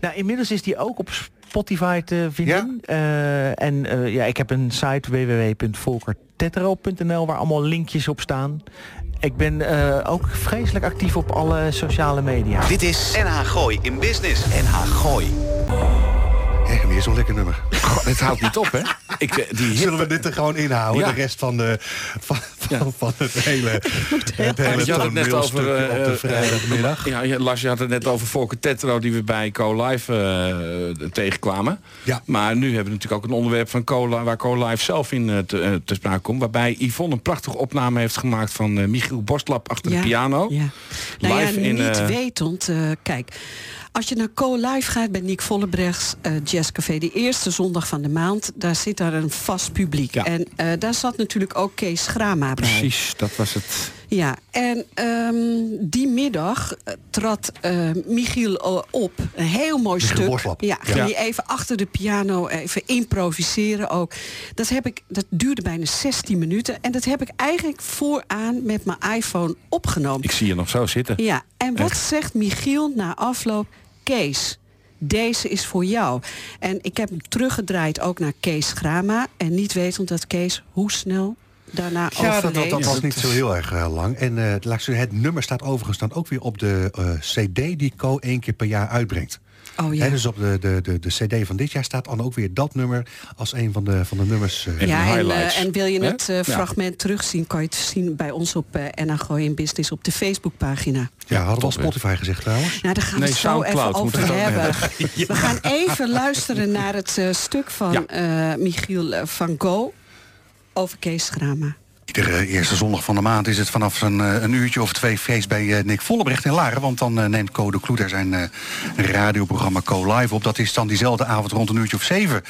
Nou, inmiddels is die ook op Spotify te vinden. Eh, en eh, ja, ik heb een site www.volkertetro.nl waar allemaal linkjes op staan. Ik ben eh, ook vreselijk actief op alle sociale media. Dit is NH Gooi in Business. NH Gooi. Echt weer zo'n lekker nummer. Het houdt niet op, hè? *laughs* Ik, eh, die hip- Zullen we dit er gewoon inhouden? Ja. De rest van, de, van, van, van het hele, *laughs* het hele je had het net over eh, op de eh, vrijdagmiddag. Ja, ja, Lars, je had het net over Volker Tetro die we bij Co-Live eh, tegenkwamen. Ja. Maar nu hebben we natuurlijk ook een onderwerp van Co waar Co-Live zelf in eh, te, eh, te sprake komt. Waarbij Yvonne een prachtige opname heeft gemaakt van eh, Michiel Borstlap achter Ja, de piano. Ja. Nou Live ja, in, niet eh, wetend. eh, kijk, als je naar Co-Live gaat bij Nick Vollebrechts eh Jazzcafé... de eerste zondag van de maand, daar zit daar een vast publiek. Ja. En eh, daar zat natuurlijk ook Kees Grama bij. Precies, dat was het. Ja, en ehm, die middag eh, trad eh, Michiel op. Een heel mooi Michiel stuk. Borslap. Ja, ging Ja. hij even achter de piano even improviseren ook. Dat, heb ik, dat duurde bijna 16 minuten. En dat heb ik eigenlijk vooraan met mijn iPhone opgenomen. Ik zie je nog zo zitten. Ja, en wat Echt. zegt Michiel na afloop? Kees, deze is voor jou. En ik heb hem teruggedraaid ook naar Kees Grama. En niet wetend dat Kees, hoe snel daarna Ja, dat, dat, dat was niet zo heel erg eh, lang. En eh, zeggen, het nummer staat overigens dan ook weer op de eh, cd die Co één keer per jaar uitbrengt. Oh ja. Hè, dus op de, de, de, de cd van dit jaar staat dan ook weer dat nummer als een van de, van de nummers. eh, Ja, en, en wil je het eh, Ja. fragment terugzien, kan je het zien bij ons op uh, in Business op de Facebookpagina. Ja, hadden we al Spotify gezegd trouwens? Nou, daar gaan we het zo even over hebben. *laughs* We gaan even luisteren naar het eh, stuk van eh, Michiel van Go over Kees Grama. Iedere eerste zondag van de maand is het vanaf een, eh, een uurtje of twee feest bij eh, Nick Vollebrecht in Laren. Want dan eh, neemt Code Kloeter zijn eh, radioprogramma Co Live op. Dat is dan diezelfde avond rond een uurtje of zeven.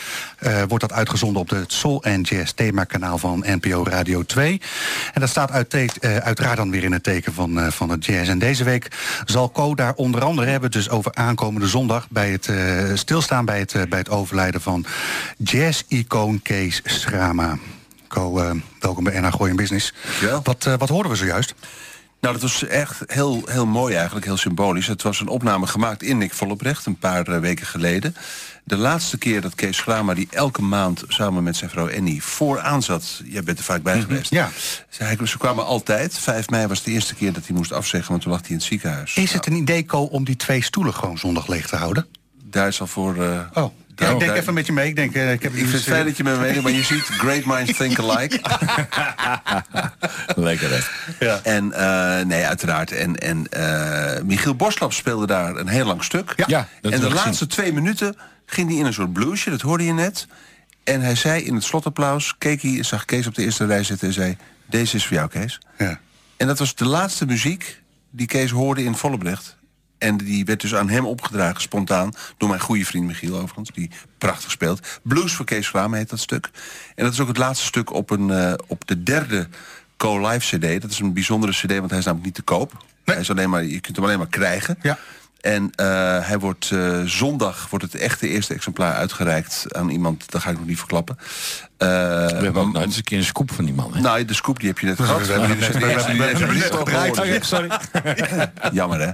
wordt dat uitgezonden op het Soul and Jazz themakanaal van NPO Radio 2. En dat staat uit uiteraard dan weer in het teken van, van het jazz. En deze week zal Co daar onder andere hebben dus over aankomende zondag... bij het stilstaan bij het, bij het overlijden van jazz-icoon Kees Schrama. Eh, welkom bij NH Gooi in Business. Wat, eh, wat hoorden we zojuist? Nou, dat was echt heel, heel mooi eigenlijk, heel symbolisch. Het was een opname gemaakt in Nick Vollebrecht een paar eh, weken geleden. De laatste keer dat Kees Grama, die elke maand samen met zijn vrouw Annie vooraan zat... jij bent er vaak bij geweest. Ja. Ze, ze kwamen altijd. 5 mei was de eerste keer dat hij moest afzeggen, want toen lag hij in het ziekenhuis. Is het een idee, Co, om die twee stoelen gewoon zondag leeg te houden? Al voor... oh, ja, ik denk even met je mee. Ik, denk, uh, ik, heb ik vind het fijn dat je met me mee maar je ziet, great minds think alike. *laughs* Lekker hè. Ja. En uh, nee, uiteraard. En, en uh, Michiel Boslap speelde daar een heel lang stuk. Ja, ja en de laatste zien. twee minuten ging hij in een soort bluesje, dat hoorde je net. En hij zei in het slotapplaus, keek hij, zag Kees op de eerste rij zitten en zei... Deze is voor jou, Kees. Ja. En dat was de laatste muziek die Kees hoorde in Vollebrecht. En die werd dus aan hem opgedragen, spontaan... door mijn goede vriend Michiel overigens, die prachtig speelt. Blues voor Kees Vlaam heet dat stuk. En dat is ook het laatste stuk op, een, uh, op de derde Co-Live CD. Dat is een bijzondere CD, want hij is namelijk niet te koop. Nee. Hij is alleen maar, je kunt hem alleen maar krijgen. Ja. En uh, hij wordt uh, zondag wordt het echte eerste exemplaar uitgereikt aan iemand. Dat ga ik nog niet verklappen. Uh, we hebben ook nou, eens een keer een scoop van die man. Hè? Nou, de scoop die heb je net gehad. We hebben net gedraaid. Sorry. *laughs* Jammer hè.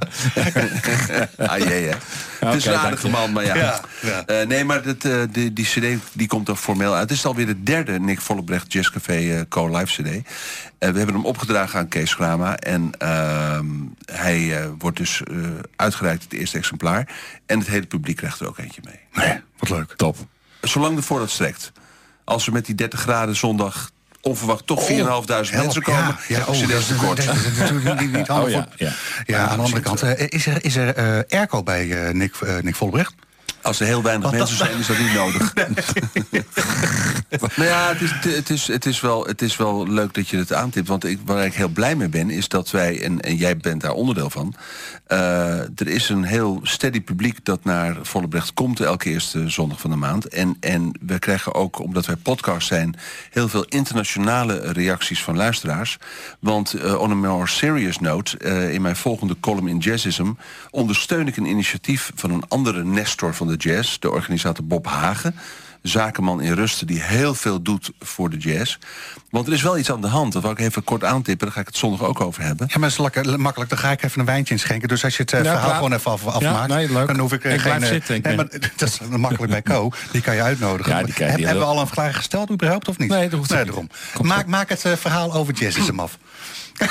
*laughs* ah jee hè. Het is een aardige man, maar ja. ja, ja. Uh, nee, maar dat, uh, die, die cd die komt er formeel uit. Het is alweer de derde Nick Vollebrecht Jazz Café uh, Co-Live cd. Uh, we hebben hem opgedragen aan Kees Grama. En uh, hij wordt dus uitgereikt het eerste exemplaar. En het hele publiek krijgt er ook eentje mee. Nee, wat leuk. Top. Zolang de voor dat strekt. Als we met die 30 graden zondag onverwacht toch 4.500 oh, mensen komen. Ja, ja oh, dat is tekort. Dat is natuurlijk niet, niet *laughs* handig. Oh, ja, ja. ja, aan de andere kant, uh, is er, is er uh, airco bij uh, Nick, Nick Volbrecht? Als er heel weinig mensen zijn, is dat niet nodig. *laughs* nou ja, het is, het, is, het, is wel, het is wel leuk dat je het aantipt. Want ik, waar ik heel blij mee ben, is dat wij, en, en jij bent daar onderdeel van... Uh, er is een heel steady publiek dat naar Vollebrecht komt... elke eerste zondag van de maand. En, en we krijgen ook, omdat wij podcast zijn... heel veel internationale reacties van luisteraars. Want uh, on a more serious note... Uh, in mijn volgende column in Jazzism... ondersteun ik een initiatief van een andere Nestor van de jazz... de organisator Bob Hagen zakenman in Rusten die heel veel doet voor de jazz. Want er is wel iets aan de hand. Dat wil ik even kort aantippen. Daar ga ik het zondag ook over hebben. Ja, maar het is lekker, makkelijk. Dan ga ik even een wijntje inschenken. Dus als je het uh, Ja, verhaal klaar. gewoon even af, afmaakt... Ja, nee, leuk. dan hoef ik, uh, Ik geen... eh, zitten, ik nee, ben- maar *laughs* dat is makkelijk bij *laughs* Co. Die kan je uitnodigen. Ja, die krijgt Heb- die hebben we al een vraag gesteld überhaupt of niet? Nee, dat hoeft nee daarom. Maak, maak het eh, verhaal over jazzism af. *laughs*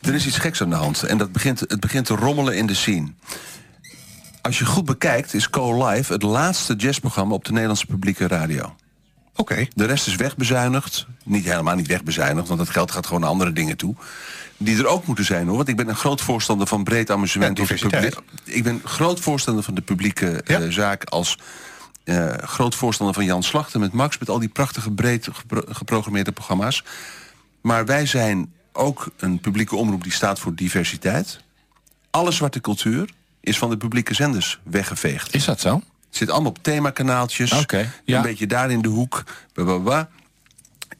Er is iets geks aan de hand. En dat begint, het begint te rommelen in de scene. Als je goed bekijkt, is Co Live het laatste jazzprogramma op de Nederlandse publieke radio. Oké. De rest is wegbezuinigd. Niet helemaal niet wegbezuinigd, want dat geld gaat gewoon naar andere dingen toe. Die er ook moeten zijn hoor. Want ik ben een groot voorstander van breed amusement. Ja, publiek- ik ben groot voorstander van de publieke eh, zaak als eh, groot voorstander van Jan Slachter met Max, met al die prachtige breed gepro- geprogrammeerde programma's. Maar wij zijn ook een publieke omroep die staat voor diversiteit. Alle zwarte cultuur is van de publieke zenders weggeveegd. Is dat zo? Zit allemaal op themakanaaltjes. Oké, ja. Een beetje daar in de hoek.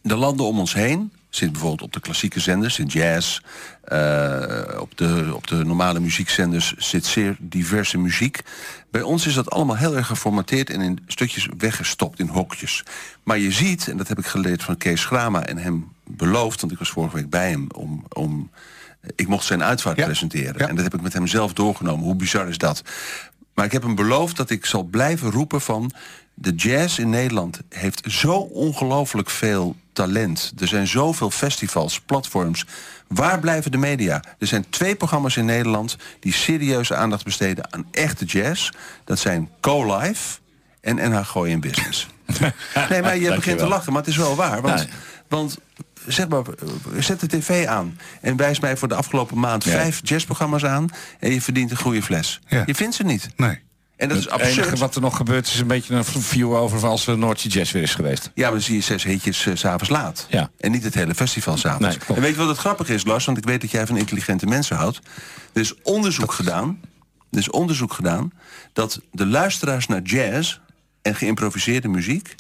De landen om ons heen zit bijvoorbeeld op de klassieke zenders, in jazz. eh, op, de, op de normale muziekzenders zit zeer diverse muziek. Bij ons is dat allemaal heel erg geformateerd en in stukjes weggestopt, in hokjes. Maar je ziet, en dat heb ik geleerd van Kees Grama en hem beloofd... want ik was vorige week bij hem om... om ik mocht zijn uitvaart presenteren. En dat heb ik met hem zelf doorgenomen. Hoe bizar is dat? Maar ik heb hem beloofd dat ik zal blijven roepen van... de jazz in Nederland heeft zo ongelooflijk veel talent. Er zijn zoveel festivals, platforms. Waar blijven de media? Er zijn twee programma's in Nederland... die serieuze aandacht besteden aan echte jazz. Dat zijn Co-Life en NH Gooi in Business. *laughs* nee, maar je begint te lachen, maar het is wel waar. Want, want zeg maar, zet de tv aan en wijs mij voor de afgelopen maand vijf jazzprogramma's aan en je verdient een goede fles. Je vindt ze niet. Nee. En dat is enige absurd. wat er nog gebeurt is een beetje een view over als de Noordse Jazz weer is geweest. Ja, maar dan zie je zes hitjes s s'avonds laat. Ja. En niet het hele festival s'avonds. Nee, en weet je wat het grappige is, Lars? Want ik weet dat jij van intelligente mensen houdt. Er is onderzoek gedaan. Er is onderzoek gedaan dat de luisteraars naar jazz en geïmproviseerde muziek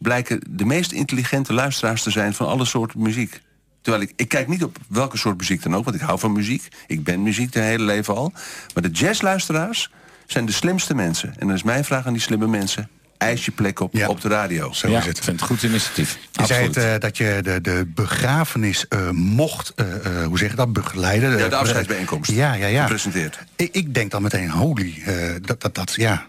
blijken de meest intelligente luisteraars te zijn van alle soorten muziek. Terwijl ik, ik kijk niet op welke soort muziek dan ook, want ik hou van muziek. Ik ben muziek de hele leven al. Maar de jazzluisteraars zijn de slimste mensen. En dan is mijn vraag aan die slimme mensen. Eis je plek op, op de radio. Zo is het. Ik vind het goed initiatief. Je zei het, eh, dat je de, de begrafenis eh, mocht, eh, eh, hoe zeg je dat, begeleiden. Ja, de afscheidsbijeenkomst. Ja, ja, ja. Gepresenteerd. Ik, ik denk dan meteen, holy, eh, dat, dat, dat, ja.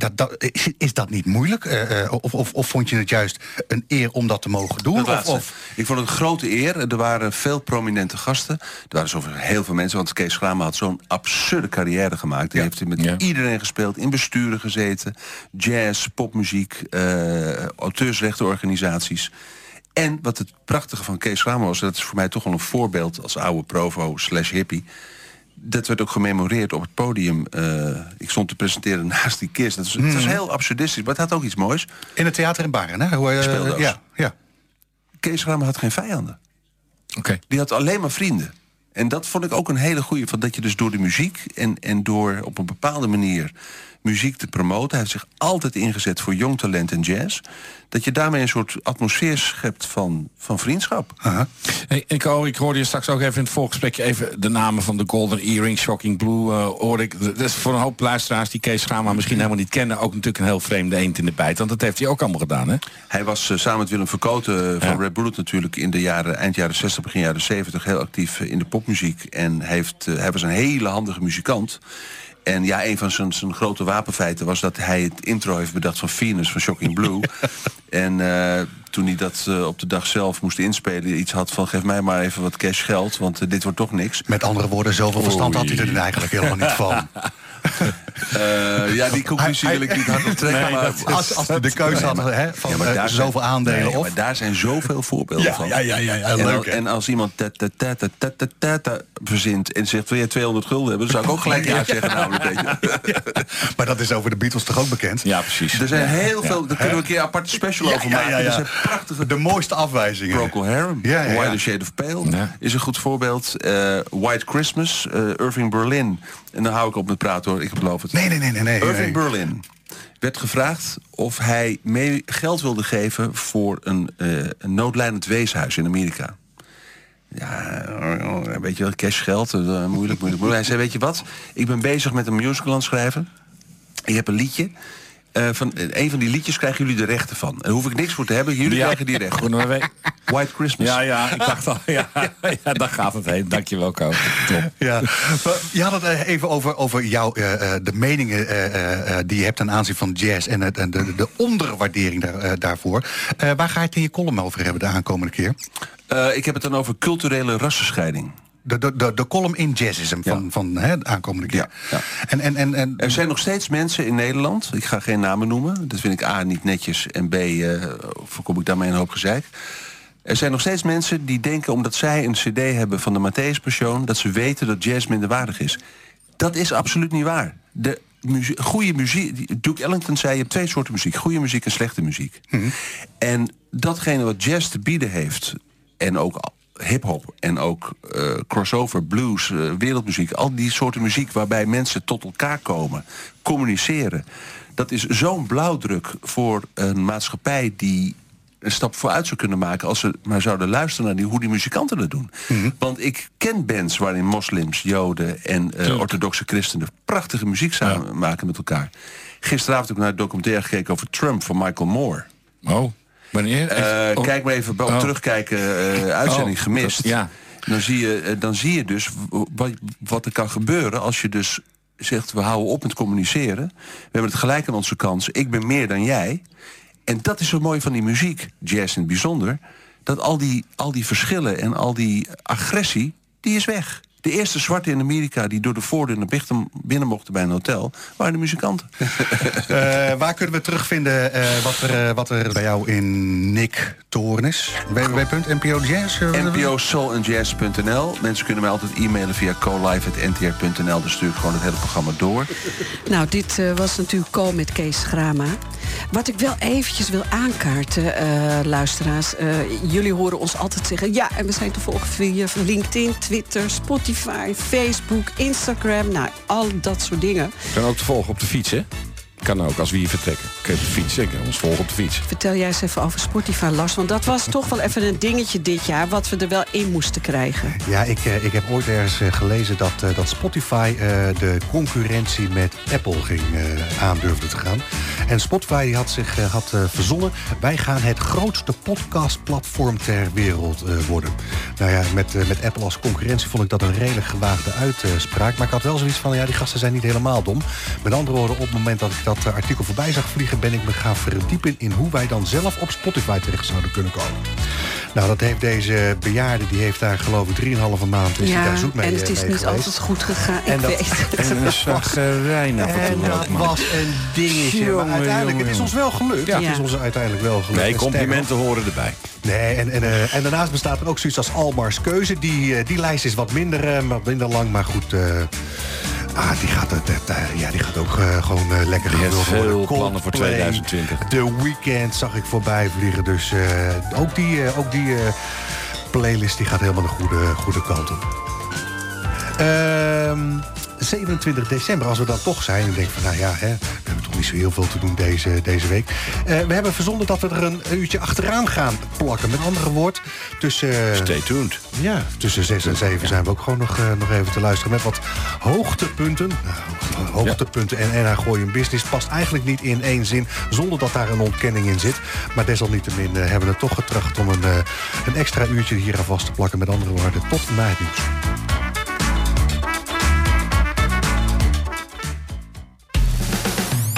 Dat, dat, is, is dat niet moeilijk? Eh, eh, of, of, of vond je het juist een eer om dat te mogen doen? Of, of, Ik vond het een grote eer. Er waren veel prominente gasten. Er waren zoveel, heel veel mensen. Want Kees Grama had zo'n absurde carrière gemaakt. Die heeft hij met Ja. iedereen gespeeld. In besturen gezeten. Jazz, popmuziek. eh auteursrechtenorganisaties. En wat het prachtige van Kees Grama was... dat is voor mij toch wel een voorbeeld als oude provo slash hippie... Dat werd ook gememoreerd op het podium. Eh, ik stond te presenteren *laughs* naast die kist. Dat was, Het was heel absurdistisch, maar het had ook iets moois. in het theater in Baren, hè? Hoe, eh, ja, ja. Kees Grama had geen vijanden. Oké. Die had alleen maar vrienden. En dat vond ik ook een hele goeie. Van dat je dus door de muziek en, en door op een bepaalde manier muziek te promoten. Hij heeft zich altijd ingezet voor jong talent en jazz. Dat je daarmee een soort atmosfeer schept van, van vriendschap. Hey, ik, oh, ik hoorde je straks ook even in het voorgesprekje even de namen van de Golden Earring, Shocking Blue. hoorde ik. Dat is voor een hoop luisteraars die Kees Schama misschien helemaal niet kennen. Ook natuurlijk een heel vreemde eend in de bijt. Want dat heeft hij ook allemaal gedaan, hè? Hij was eh, samen met Willem Verkoten eh, van Red Bullet natuurlijk in de jaren, eind jaren 60, begin jaren 70 heel actief in de popmuziek. En heeft, hij was een hele handige muzikant. En ja, een van zijn, zijn grote wapenfeiten was dat hij het intro heeft bedacht van Venus van Shocking Blue. *laughs* en eh, toen hij dat eh, op de dag zelf moest inspelen, iets had van geef mij maar even wat cash geld, want eh, dit wordt toch niks. Met andere woorden, zoveel verstand had hij er eigenlijk helemaal niet van. *laughs* Uh, ja, die conclusie wil ik niet hardop trekken. Nee, maar als, als we de keuze hadden nee, van ja, maar eh, zoveel aandelen. Nee, of... maar daar zijn zoveel voorbeelden van. Ja, ja, ja, ja leuk, en, al, en, als iemand tata verzint en zegt: Wil je 200 gulden hebben? Dan zou ik ook gelijk ja zeggen. Namelijk, *laughs* Maar dat is over de Beatles toch ook bekend? Ja, precies. Er zijn heel veel. Daar kunnen we een keer een special over maken. Er zijn prachtige. De mooiste afwijzingen. Procol Harum, Why the Shade of Pale is een goed voorbeeld. Eh, White Christmas, Irving Berlin. En dan hou ik op met praten hoor, ik beloof het. Nee, nee, nee, nee. nee, Irving nee. Berlin werd gevraagd of hij mee geld wilde geven voor een, eh, een noodlijdend weeshuis in Amerika. Ja, oh, weet je wel, cashgeld, eh, moeilijk, moeilijk, moeilijk. Hij zei, weet je wat, ik ben bezig met een musical aan het schrijven. Ik heb een liedje. Eh, van, eh, een van die liedjes krijgen jullie de rechten van. En hoef ik niks voor te hebben, jullie Ja. krijgen die rechten. White Christmas. Ja, ja, ik dacht al. Ja, *laughs* ja, daar gaat het heen. Dankjewel, Ko. Top. Ja, maar je had het eh, even over, over jouw, eh, eh, de meningen eh, eh, eh, die je hebt ten aanzien van jazz en, het, en de, de onderwaardering daar, eh, daarvoor. Eh, waar ga je het in je column over hebben de aankomende keer? Eh, ik heb het dan over culturele rassenscheiding. De, de, de, de column in jazzism van, van hè, de aankomende keer. En, en, en, en, Er zijn nog steeds mensen in Nederland, ik ga geen namen noemen, dat vind ik A niet netjes en B eh, voorkom ik daarmee een hoop gezeik. Er zijn nog steeds mensen die denken omdat zij een cd hebben van de Matthäus Passion, dat ze weten dat jazz minderwaardig is. Dat is absoluut niet waar. De muzie- goede muziek, Duke Ellington zei je hebt twee soorten muziek, goede muziek en slechte muziek. En datgene wat jazz te bieden heeft en ook hip-hop en ook eh, crossover, blues, eh, wereldmuziek, al die soorten muziek waarbij mensen tot elkaar komen, communiceren. Dat is zo'n blauwdruk voor een maatschappij die een stap vooruit zou kunnen maken als ze maar zouden luisteren naar die, hoe die muzikanten dat doen. Want ik ken bands waarin moslims, joden en eh, orthodoxe christenen prachtige muziek samen maken met elkaar. Gisteravond heb ik naar een documentaire gekeken over Trump van Michael Moore. Oh, wanneer? Eh, Oh. Kijk maar even Oh. terugkijken, eh, uitzending Oh, gemist. ja. Dan, zie je, eh, dan zie je dus wat er kan gebeuren als je dus zegt... we houden op met communiceren. We hebben het gelijk aan onze kans. Ik ben meer dan jij. En dat is zo mooi van die muziek, jazz in het bijzonder... dat al die, al die verschillen en al die agressie, die is weg. De eerste zwarte in Amerika die door de voordeur naar binnen- binnen mochten bij een hotel... waren de muzikanten. *laughs* Eh, waar kunnen we terugvinden eh, wat, er, eh, wat er bij jou in Nick Toren is? www.npojazz? NPOsoul&jazz.nl. Mensen kunnen mij altijd e-mailen via colive.ntr.nl. Dan stuur ik gewoon het hele programma door. *laughs* Nou, dit eh, was natuurlijk Co met Kees Grama. Wat ik wel eventjes wil aankaarten, eh, luisteraars. eh, jullie horen ons altijd zeggen... ja, en we zijn te volgen via LinkedIn, Twitter, Spotify, Facebook, Instagram. Nou, al dat soort dingen. Kan ook te volgen op de fiets, hè? Kan ook, als we hier vertrekken. Kun je op de fiets, zeker. Ons volgen op de fiets. Vertel jij eens even over Spotify, Lars. Want dat was toch wel even een dingetje dit jaar... wat we er wel in moesten krijgen. Ja, ik, eh, ik heb ooit ergens eh, gelezen dat, eh, dat Spotify eh, de concurrentie met Apple ging eh, aandurfde te gaan. En Spotify die had zich eh, had, verzonnen... wij gaan het grootste podcastplatform ter wereld eh, worden. Nou ja, met, met Apple als concurrentie vond ik dat een redelijk gewaagde uitspraak. Maar ik had wel zoiets van, ja, die gasten zijn niet helemaal dom. Met andere woorden, op het moment dat ik dat eh, artikel voorbij zag vliegen... ben ik me gaan verdiepen in hoe wij dan zelf op Spotify terecht zouden kunnen komen. Nou, dat heeft deze bejaarde, die heeft daar geloof ik 3,5 maand is die ja, daar zoek mee en het eh, is niet geweest. altijd goed gegaan. En ik dat- weet het. En een *laughs* en dat was een dingetje. Maar uiteindelijk, jongen, het is ons wel gelukt. Ja. Het is ons uiteindelijk wel gelukt. Nee, En complimenten horen erbij. Nee, en, en, eh, en daarnaast bestaat er ook zoiets als Almars Keuze. Die, die lijst is wat minder, wat minder lang, maar goed... ah, die gaat, het, het, eh, ja, die gaat ook eh, gewoon eh, lekker gevuld worden. veel plannen voor Coldplay, 2020. The Weeknd zag ik voorbij vliegen. Dus ook die, ook die playlist die gaat helemaal de goede, goede kant op. Ehm, 27 december, als we dan toch zijn. Ik denk van, nou ja, hè, we hebben toch niet zo heel veel te doen deze, deze week. Eh, we hebben verzonden dat we er een uurtje achteraan gaan plakken. Met andere woord, tussen... Stay tuned. Ja, tussen 6 en 7 zijn we ook gewoon nog, eh, nog even te luisteren. Met wat hoogtepunten. Nou, hoogtepunten en NH Gooi een Business past eigenlijk niet in één zin... zonder dat daar een ontkenning in zit. Maar desalniettemin eh, hebben we het toch getracht om een, een extra uurtje hier aan vast te plakken. Met andere woorden, tot na het nieuws.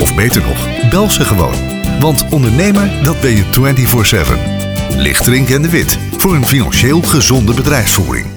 Of beter nog, bel ze gewoon. Want ondernemer, dat ben je 24-7. Lichtering en de Wit, voor een financieel gezonde bedrijfsvoering.